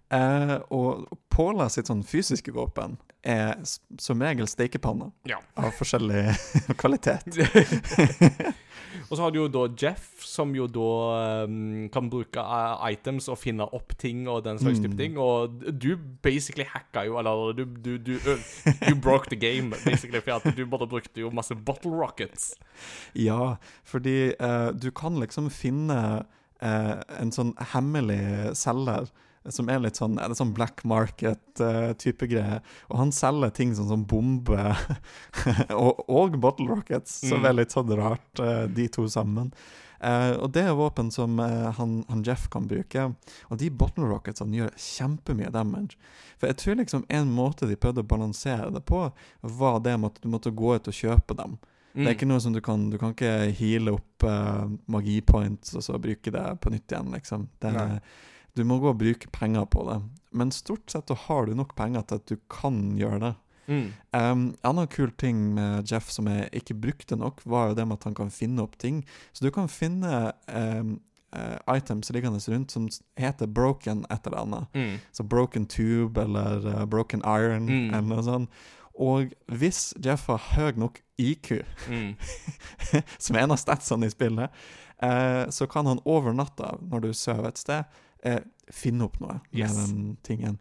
Eh, og Paula sitt sånn fysiske våpen er som regel stekepanner Ja. av forskjellig kvalitet. Og så har du jo da Jeff, som jo da um, kan bruke uh, items og finne opp ting og den slags type Mm. ting. Og du basically hacka jo, eller du, du, du You broke the game, basically, for at du bare brukte jo masse bottle rockets. Ja, fordi uh, du kan liksom finne uh, en sånn hemmelig selger som er litt sånn, er det sånn black market-type greie. Og han selger ting sånn som bombe og, og bottle rockets, som Mm. er litt sånn rart, uh, de to sammen. Uh, og det er våpen som eh, han, han Jeff kan bruke. Og de bottle rocketsene gjør kjempemye damage. For jeg tror liksom en måte de prøvde å balansere det på, var det med at du måtte gå ut og kjøpe dem. Det er ikke noe som du kan Du kan ikke heale opp uh, magipoints og så bruke det på nytt igjen, liksom. Det, Nei. Du må gå og bruke penger på det. Men stort sett så har du nok penger til at du kan gjøre det. Mm. Um, en annen kul ting med Jeff som jeg ikke brukte nok, var jo det med at han kan finne opp ting. Så du kan finne um, uh, items liggende rundt som heter broken et eller annet. Mm. Så broken tube eller uh, broken iron Mm. eller noe sånt. Og hvis Jeff har høy nok IQ, Mm. som er en av statsene i spillet, uh, så kan han over natta, når du sover et sted, eh, finne opp noe Yes. med den tingen.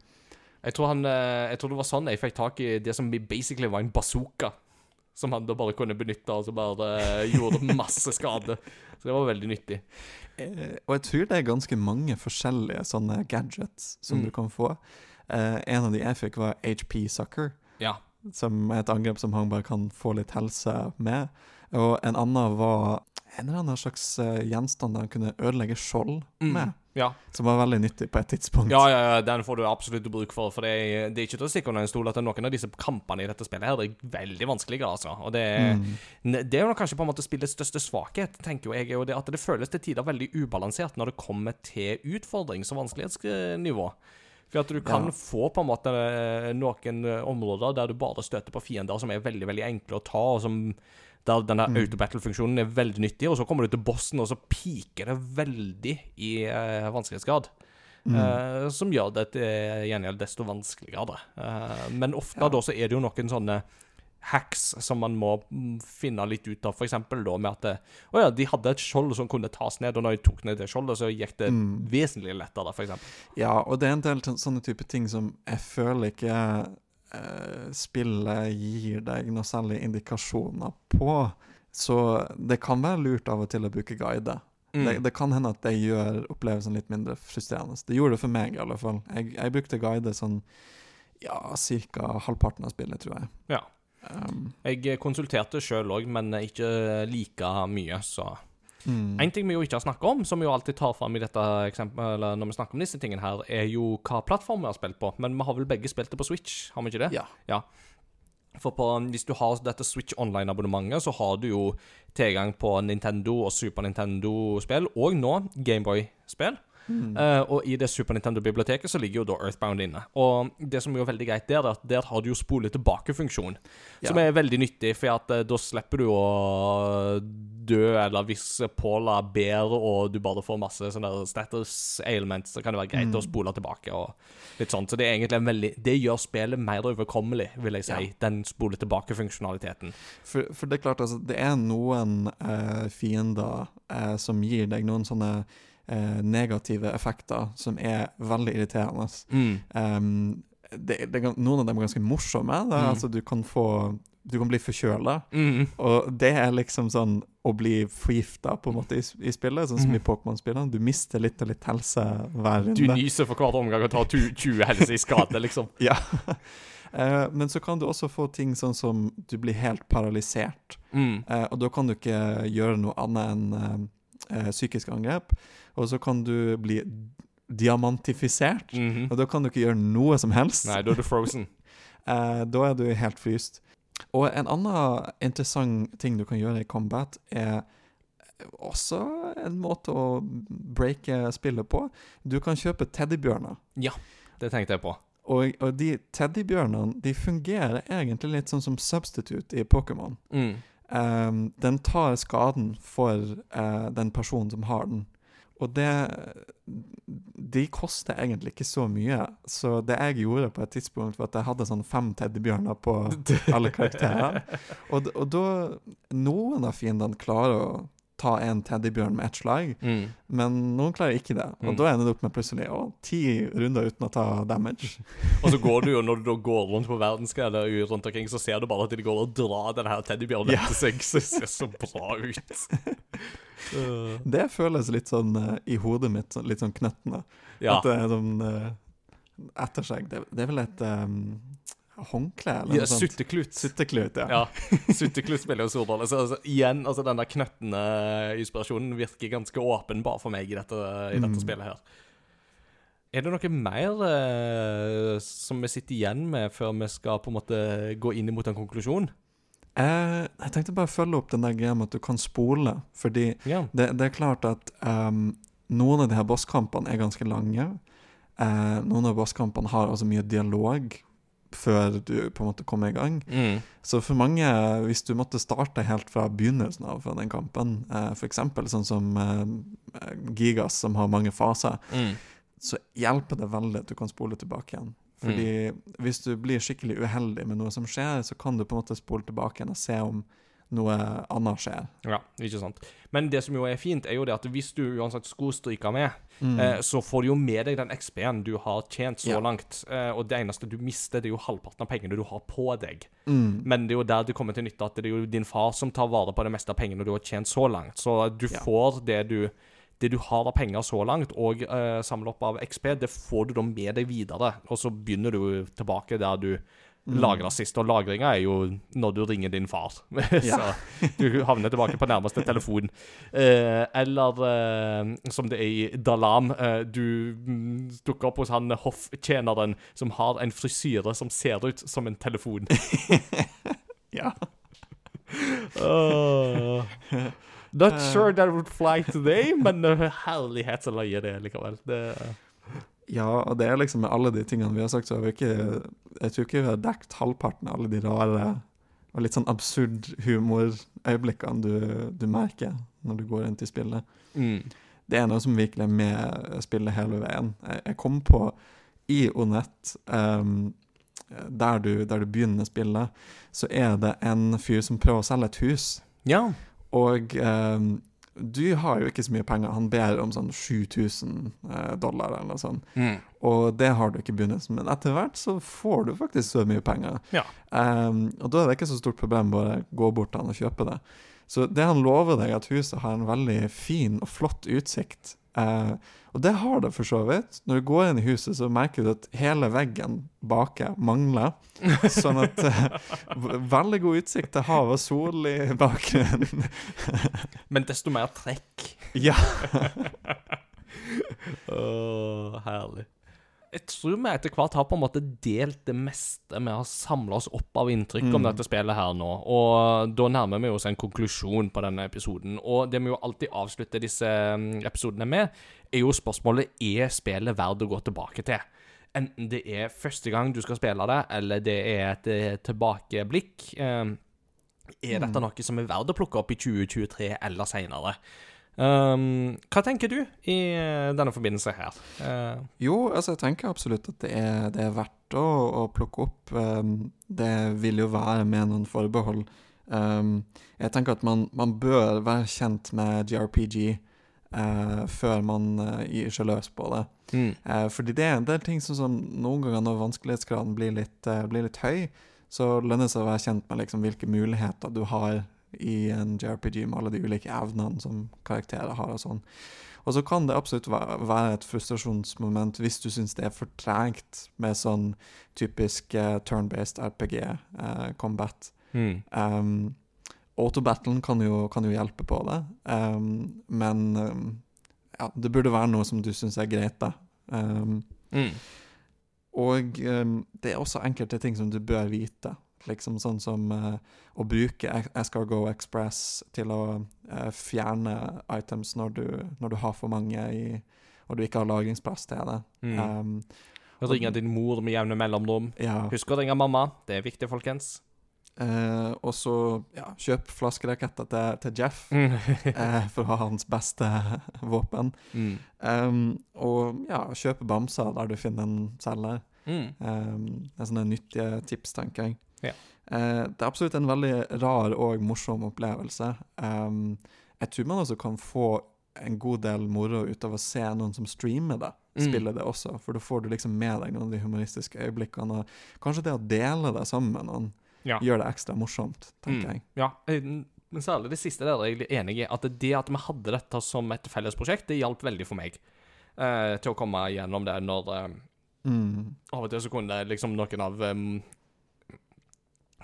Jeg, tror han, eh, jeg tror det var sånn jeg fikk tak i det som basically var en bazooka. Som han da bare kunne benytte, og så bare eh, gjorde masse skade. Så det var veldig nyttig. Eh, og jeg tror det er ganske mange forskjellige sånne gadgets som Mm. du kan få. Eh, en av de jeg fikk, var HP Sucker, Ja. som er et angrep som han bare kan få litt helse med. Og en annen var en eller annen slags eh, gjenstand der han kunne ødelegge skjold Mm. Ja. Som var veldig nyttig på et tidspunkt. Ja, ja, ja, den får du absolutt bruk for. For det er, det er ikke til å stikke under en stol at noen av disse kampene i dette spillet her Det er veldig vanskelige, altså. Og det Mm. det er jo kanskje på en måte spillets største svakhet, tenker jo jeg, er jo det at det føles til tider veldig ubalansert når det kommer til utfordrings- og vanskelighetsnivå. For at du kan Ja. få på en måte eh, noen eh, områder der du bare støter på fiender som er veldig veldig enkle å ta, og som der denne Mm. autobattle-funksjonen er veldig nyttig, og så kommer du til bossen, og så piker det veldig i uh, vanskelighetsgrad. Mm. Uh, som gjør det til gjengjeld desto vanskeligere. Uh, men ofte Ja. da så er det jo noen sånne hacks som man må mm, finne litt ut av. For da med at det, oh ja, de hadde et skjold som kunne tas ned, og når jeg tok ned det skjoldet, så gikk det Mm. vesentlig lettere, eksempel. Ja, og det er en del sånn- sånne type ting som jeg føler ikke eh, spillet gir deg noe særlig indikasjoner på. Så det kan være lurt av og til å bruke guide. Mm. Det, det kan hende at det gjør opplevelsen litt mindre frustrerende. Det gjorde det for meg, i alle fall. Jeg, jeg brukte guide sånn ja, ca. halvparten av spillet, tror jeg. Ja. Um, Jeg konsulterte sjøl òg, men ikke like mye, så mm, En ting vi jo ikke har snakka om, som vi jo alltid tar fram i dette eksempelet, når vi snakker om disse tingene her, er jo hva plattform vi har spilt på. Men vi har vel begge spilt det på Switch, har vi ikke det? Ja. For på, hvis du har dette Switch Online-abonnementet, så har du jo tilgang på Nintendo og Super Nintendo-spill, og nå Gameboy-spill. Mm, Eh, og i det Super Nintendo-biblioteket så ligger jo da Earthbound inne. Og det som er veldig greit der, er at der har du jo spole tilbake-funksjon. Som Ja. er veldig nyttig, for at uh, da slipper du å dø, eller hvis Paula ber og du bare får masse sånne status ailments, så kan det være greit Mm. å spole tilbake og litt sånn. Så det er egentlig en veldig Det gjør spillet mer overkommelig, vil jeg si, Ja. den spole tilbake-funksjonaliteten. For, for det er klart, altså, det er noen uh, fiender som gir deg noen sånne eh, negative effekter som er veldig irriterende. Mm. Um, det, det, noen av dem er ganske morsomme. Da. Mm. Altså, du kan få Du kan bli forkjøla. Mm. Og det er liksom sånn å bli forgifta på en måte i, i spillet, sånn som i Mhm. Pokémon-spillene. Du mister litt og litt helse hver runde. Du nyser for hver omgang og tar 20 helse i skade, liksom. Ja. Uh, men så kan du også få ting sånn som du blir helt paralysert. Mm. Uh, og da kan du ikke gjøre noe annet enn eh, eh, psykiske angrep. Og så kan du bli diamantifisert. Mhm. Og da kan du ikke gjøre noe som helst. Nei, da er du frozen. Eh, da er du helt fryst. Og en annen interessant ting du kan gjøre i combat, er også en måte å breake spillet på. Du kan kjøpe teddybjørner. Ja, Det tenkte jeg på. Og, og de teddybjørnene de fungerer egentlig litt sånn som substitute i Pokémon. Mm. Um, den tar skaden for uh, den personen som har den. Og det De koster egentlig ikke så mye. Så det jeg gjorde på et tidspunkt, var at jeg hadde sånn fem teddybjørner på alle karakterer. Og, og da Noen av fiendene klarer å ta en teddybjørn med ett slag, Mm. men noen klarer ikke det. Og Mm. da ender det opp med plutselig å, ti runder uten å ta damage. Og så går du jo, når du går rundt på verdensgreia eller rundt omkring, så ser du bare at de går og drar den her teddybjørnen Ja. etter seg. Så det ser så bra ut. Uh, Det føles litt sånn uh, i hodet mitt, sånn- litt sånn knøttende. ja. At det er sånn uh, ettersegg. Det, det er vel et um, håndkle eller ja noe sånt? Sutteklut. Sutteklut, ja. Ja. Sutteklut spiller jo stor rolle. Så altså, igjen, altså den der knøttende inspirasjonen virker ganske åpenbar for meg i dette, i dette Mm. spillet her. Er det noe mer eh, som vi sitter igjen med før vi skal på en måte gå inn imot en konklusjon? Eh, jeg tenkte bare å følge opp den der greia med at du kan spole, fordi Ja. det, det er klart at um, noen av de her bosskampene er ganske lange. Eh, noen av bosskampene har altså mye dialog før du på en måte kommer i gang. Mm. Så for mange, hvis du måtte starte helt fra begynnelsen av fra den kampen, eh, f.eks. sånn som eh, Gigas, som har mange faser, Mm. så hjelper det veldig at du kan spole tilbake igjen. Fordi hvis du blir skikkelig uheldig med noe som skjer, så kan du på en måte spole tilbake igjen og se om noe annet skjer. Ja, ikke sant. Men det som jo er fint, er jo det at hvis du uansett skulle stryke med, Mm. eh, så får du jo med deg den XP-en du har tjent så Ja. langt. Eh, og det eneste du mister, det er jo halvparten av pengene du har på deg. Mm. Men det er jo der det kommer til nytte at det er jo din far som tar vare på det meste av pengene du har tjent så langt. Så du Ja. får det du det du har av penger så langt, og uh, samler opp av XP, det får du da med deg videre. Og så begynner du tilbake der du Mm. lagra sist. Og lagringa er jo når du ringer din far. Så du havner tilbake på nærmeste telefon. Eh, eller eh, som det er i Dalam, eh, du mm, dukker opp hos han hofftjeneren som har en frisyre som ser ut som en telefon. Ja. Uh, not sure that would fly today, men uh, herlighet så løye det er likevel. Det, Ja, og det er liksom med alle de tingene vi har sagt, så har vi ikke Jeg tror ikke vi har dekt halvparten av alle de rare og litt sånn absurd humorøyeblikkene du, du merker når du går inn til spillet. Mm. Det er noe som virkelig er med spillet hele veien. Jeg, jeg kom på i Onett, um, der, du, der du begynner spillet, så er det en fyr som prøver å selge et hus. Ja. Og ehm, du har jo ikke så mye penger. Han ber om sånn 7000 eh, dollar eller noe sånt. Mm. Og det har du ikke i begynnelsen, men etter hvert så får du faktisk så mye penger. Ja. Um, og da er det ikke så stort problem bare gå bort til han og kjøpe det. Så det han lover deg, at huset har en veldig fin og flott utsikt. Eh, og det har det for så vidt. Når du går inn i huset, så merker du at hele veggen baki mangler. Sånn at eh, Veldig god utsikt til hav og sol i bakgrunnen. Men desto mer trekk. ja. Åh, herlig. Jeg tror vi etter hvert har på en måte delt det meste vi har samla oss opp av inntrykk om Mm. dette spillet her nå, og da nærmer vi oss en konklusjon på denne episoden. Og det vi jo alltid avslutter disse mm, episodene med, er jo spørsmålet er spillet verdt å gå tilbake til. Enten det er første gang du skal spille det, eller det er et eh, tilbakeblikk. Eh, Er dette noe som er verdt å plukke opp i 2023 eller seinere? Um, hva tenker du i eh, denne forbindelse her? Uh, Jo, altså jeg tenker absolutt at det er, det er verdt å, å plukke opp. Um, det vil jo være med noen forbehold. Um, jeg tenker at man, man bør være kjent med JRPG uh, før man uh, gir seg løs på det. mm, Eh, fordi det, er- en del ting som som, noen ganger når vanskelighetsgraden blir litt, eh, blir litt høy, så lønner det seg å være kjent med liksom, hvilke muligheter du har i en JRPG med alle de ulike evnene som karakterer har og sånn. Og så kan det absolutt være et frustrasjonsmoment hvis du syns det er for tregt med sånn typisk eh, turn-based RPG-combat. mm, Um, Autobattlen kan kan jo hjelpe på det, um, men um, ja, det burde være noe som du syns er greit, da. Um, mm, og um, det er også enkelte ting som du bør vite. Liksom sånn som uh, å bruke Escargo Express til å uh, fjerne items når du, når du har for mange i og du ikke har lagringsplass til det. mm. Um, Ringe din mor med jevne mellomrom. ja. Husk å ringe mamma. Det er viktig, folkens. Uh, og så ja, kjøp flaskeraketter til, til Jeff Mm. eh, for å ha hans beste våpen. mm. Um, og ja, kjøp bamser der du finner en selger. Mm. Um, det er sånne nyttige tips, tenker jeg. Ja. Eh, det er absolutt en veldig rar og morsom opplevelse. Um, jeg tror man også kan få en god del moro ut av å se noen som streamer det, Mm. spille det også, for da får du liksom med deg noen av de humoristiske øyeblikkene, og kanskje det å dele det sammen med noen Ja. gjør det ekstra morsomt, tenker Mm. jeg. Ja, eh, men særlig det siste der er jeg enig i. At det at vi hadde dette som et felles prosjekt, det hjalp veldig for meg. eh, til å komme gjennom det når eh, Mm. Av og til så kunne liksom noen av em,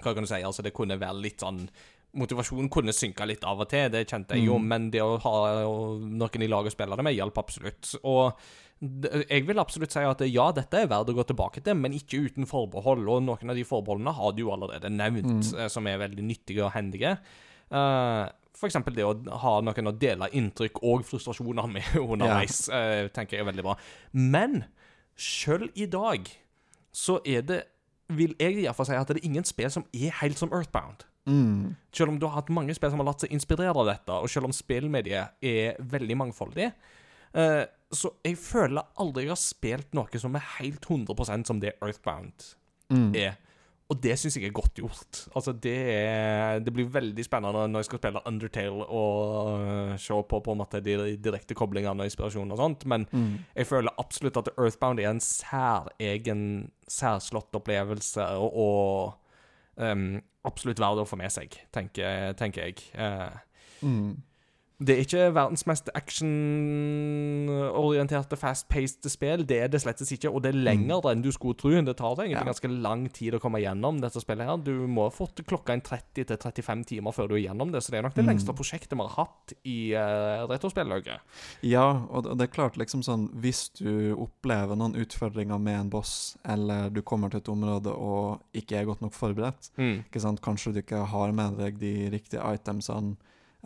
Hva kan du si? Altså, det kunne være litt sånn Motivasjonen kunne synke litt av og til, det kjente jeg jo, Mm. men det å ha noen i laget å spille det med, hjalp absolutt. Og jeg vil absolutt si at ja, dette er verdt å gå tilbake til, men ikke uten forbehold. Og noen av de forbeholdene har du jo allerede nevnt, mm. som er veldig nyttige og hendige. Uh, for eksempel det å ha noen å dele inntrykk og frustrasjoner med underveis, eh, tenker jeg er veldig bra. Men sjøl i dag så er det Vil jeg iallfall si at det er ingen spill som er helt som Earthbound. Mm. Selv om du har hatt mange spill som har latt seg inspirere av dette, og selv om spillmediet er veldig mangfoldig, Uh, så jeg føler aldri jeg har spilt noe som er helt 100% som det Earthbound Mm. er. Og det syns jeg er godt gjort. Altså, det er Det blir veldig spennende når jeg skal spille Undertale og øh, se på på en måte de direkte koblingene og inspirasjonen og sånt, men Mm. jeg føler absolutt at Earthbound er en særegen, særslått opplevelse, og, og um, absolutt verdt å få med seg, tenker, tenker jeg. Uh, Mm. Det er ikke verdens mest actionorienterte, fast-paced spill. Det er det slettes ikke, og det er lenger enn du skulle tro. Det tar deg egentlig Ja. ganske lang tid å komme gjennom dette spillet. her. Du må ha fått klokka inn 30-35 timer før du er gjennom det, så det er nok det Mm. lengste prosjektet vi har hatt i uh, retrospillauget. Ja, og det- det er klart, liksom sånn Hvis du opplever noen utfordringer med en boss, eller du kommer til et område og ikke er godt nok forberedt, Mm. ikke sant? kanskje du ikke har med deg de riktige itemsene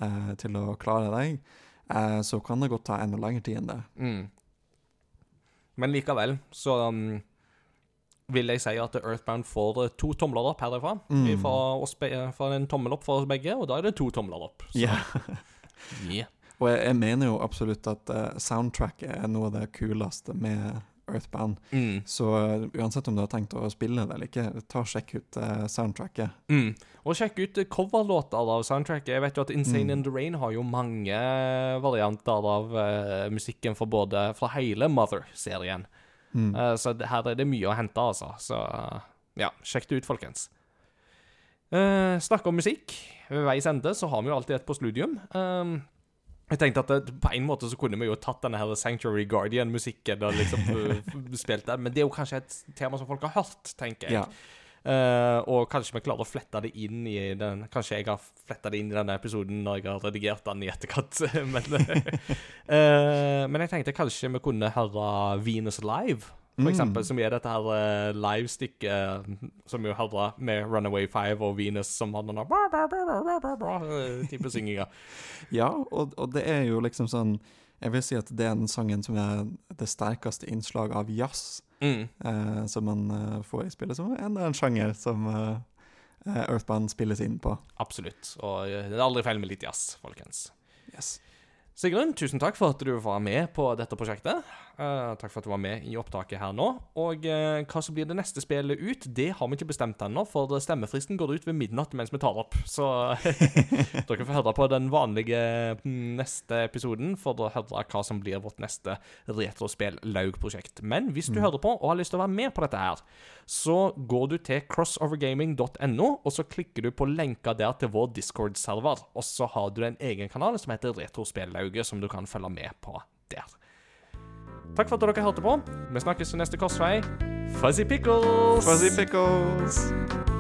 eh, til å klare deg, eh, så kan det godt ta enda lengre tid enn det. Mm. Men likevel så um, vil jeg si at Earthbound får eh, to tomler opp herifra. Mm. Fra, oss fra en tommel opp for oss begge, og da er det to tomler opp. Så, Yeah. yeah. Og jeg, jeg mener jo absolutt at uh, soundtracket er noe av det kuleste med Earthbound. Mm. Så eh, uansett om du har tenkt å spille det eller ikke, ta og sjekk ut uh, soundtracket. Mm. Og sjekk ut eh, coverlåter av soundtracket. Jeg vet jo at Insane Mm. in the Rain har jo mange varianter av uh, musikken for både fra hele Mother-serien. Mm. Eh, så det, her er det mye å hente, altså. Så ja, sjekk det ut, folkens. Uh, Snakke om musikk. Ved veis ende så har vi jo alltid et postludium. Um, jeg tenkte at på en måte så kunne vi jo tatt denne her Sanctuary Guardian-musikken og liksom uh, spilt den, men det er jo kanskje et tema som folk har hørt, tenker jeg. Ja. Uh, og kanskje vi klarer å flette det inn i den Kanskje jeg har fletta det inn i denne episoden når jeg har redigert den i etterkant. men, uh, men jeg tenkte kanskje vi kunne høre Venus Live, for Mm. eksempel, som er dette her uh, livestykket uh, som vi hører med Runaway Five og Venus som har bra, eh, type synginga. Ja, og, og det er jo liksom sånn Jeg vil si at det er den sangen som er det sterkeste innslaget av jazz Mm. uh, som man eh, får i spillet, som enda en sjanger som Earthband eh, spilles inn på. Absolutt. Og eh, det er aldri feil med litt jazz, folkens. Yes. Sigrun, tusen takk for at du var med på dette prosjektet. Eh, takk for at du var med i opptaket her nå. Og uh, hva som blir det neste spillet ut, det har vi ikke bestemt ennå, for stemmefristen går ut ved midnatt mens vi tar opp. Så dere får høre på den vanlige mm, neste episoden for å høre hva som blir vårt neste retrospill-laug-prosjekt. Men hvis du hører på og har lyst til å være med på dette her, så går du til crossovergaming.no, og så klikker du på lenka der til vår Discord-server. Og så har du en egen kanal som heter Retrospellauget, som du kan følge med på der. Takk for at dere hørte på. Vi snakkes neste korsvei. Fuzzy pickles! Fuzzy pickles!